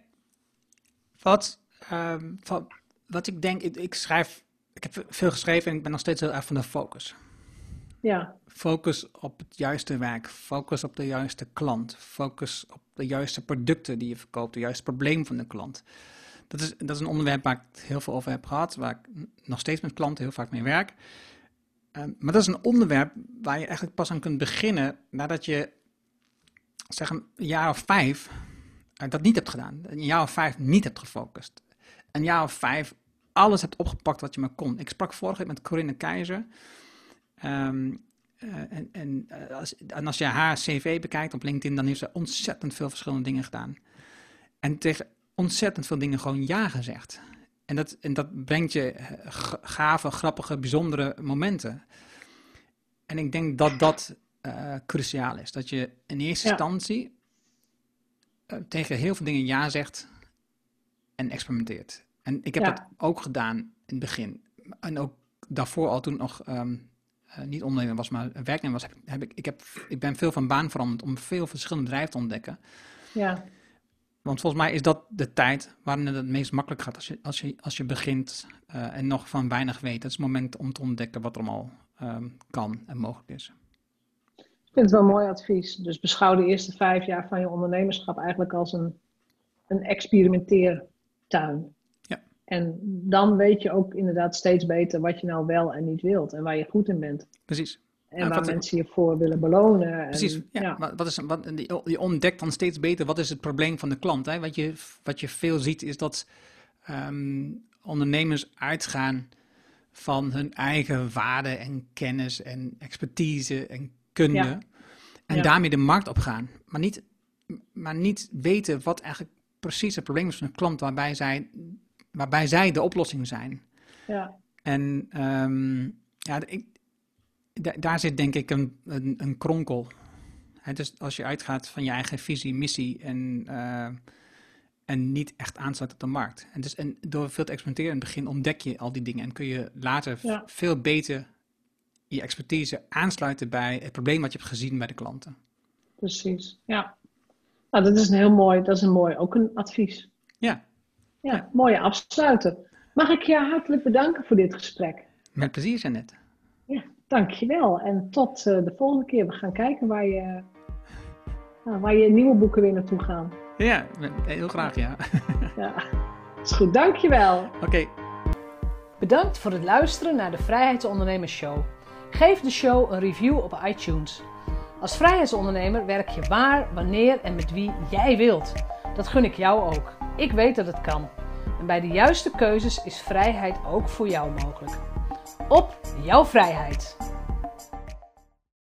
Speaker 2: Wat, um, wat, wat ik denk, ik, ik, schrijf, ik heb veel geschreven en ik ben nog steeds heel erg van de focus.
Speaker 1: Ja.
Speaker 2: Focus op het juiste werk, focus op de juiste klant, focus op de juiste producten die je verkoopt, het juiste probleem van de klant. Dat is, dat is een onderwerp waar ik heel veel over heb gehad, waar ik nog steeds met klanten heel vaak mee werk. Ehm, maar dat is een onderwerp waar je eigenlijk pas aan kunt beginnen nadat je, zeg een jaar of vijf, uh, dat niet hebt gedaan. Een jaar of vijf niet hebt gefocust. Een jaar of vijf alles hebt opgepakt wat je maar kon. Ik sprak vorige week met Corinne Keizer. Ehm, eh, en, en, eh, als, en als je haar cv bekijkt op LinkedIn, dan heeft ze ontzettend veel verschillende dingen gedaan. En tegen ontzettend veel dingen gewoon ja gezegd. En dat, en dat brengt je eh, gave, grappige, bijzondere momenten. En ik denk dat dat cruciaal is. Dat je in eerste instantie tegen heel veel dingen ja zegt en experimenteert. En ik heb dat ook gedaan in het begin. En ook daarvoor al toen nog ehm, uh, niet ondernemer was, maar werknemer was, heb, heb, ik, ik, heb, ik ben veel van baan veranderd om veel verschillende bedrijven te ontdekken.
Speaker 1: Ja.
Speaker 2: Want volgens mij is dat de tijd waarin het het meest makkelijk gaat als je, als je, als je begint uh, en nog van weinig weet. Dat is het moment om te ontdekken wat er allemaal um, kan en mogelijk is.
Speaker 1: Ik vind het wel een mooi advies. Dus beschouw de eerste vijf jaar van je ondernemerschap eigenlijk als een, een experimenteertuin. En dan weet je ook inderdaad steeds beter wat je nou wel en niet wilt en waar je goed in bent.
Speaker 2: Precies.
Speaker 1: En waar mensen je voor willen belonen.
Speaker 2: Precies. ja, Wat is, wat, je ontdekt dan steeds beter wat is het probleem van de klant. Hè? Wat, je, wat je veel ziet is dat ehm, ondernemers uitgaan van hun eigen waarde en kennis en expertise en kunde. En daarmee de markt opgaan. Maar niet, maar niet weten wat eigenlijk precies het probleem is van een klant waarbij zij waarbij zij de oplossing zijn.
Speaker 1: Ja.
Speaker 2: En um, ja, ik, daar zit denk ik een, een, een kronkel. dus als je uitgaat van je eigen visie, missie en, uh, en niet echt aansluit op de markt. En, dus, en door veel te experimenteren in het begin ontdek je al die dingen en kun je later veel beter je expertise aansluiten bij het probleem wat je hebt gezien bij de klanten.
Speaker 1: Precies, ja. Nou, dat is een heel mooi, dat is een mooi, ook een advies.
Speaker 2: Ja,
Speaker 1: ja, mooie afsluiter. Mag ik je hartelijk bedanken voor dit gesprek?
Speaker 2: Met plezier, Janet.
Speaker 1: Ja, dankjewel. En tot uh, de volgende keer. We gaan kijken waar je, uh, waar je nieuwe boeken weer naartoe gaan.
Speaker 2: Ja, heel graag, ja.
Speaker 1: ja, is goed. Dankjewel.
Speaker 2: Oké.
Speaker 1: Bedankt voor het luisteren naar de Vrijheidsondernemers Show. Geef de show een review op iTunes. Als vrijheidsondernemer werk je waar, wanneer en met wie jij wilt. Dat gun ik jou ook. Ik weet dat het kan. En bij de juiste keuzes is vrijheid ook voor jou mogelijk. Op jouw vrijheid!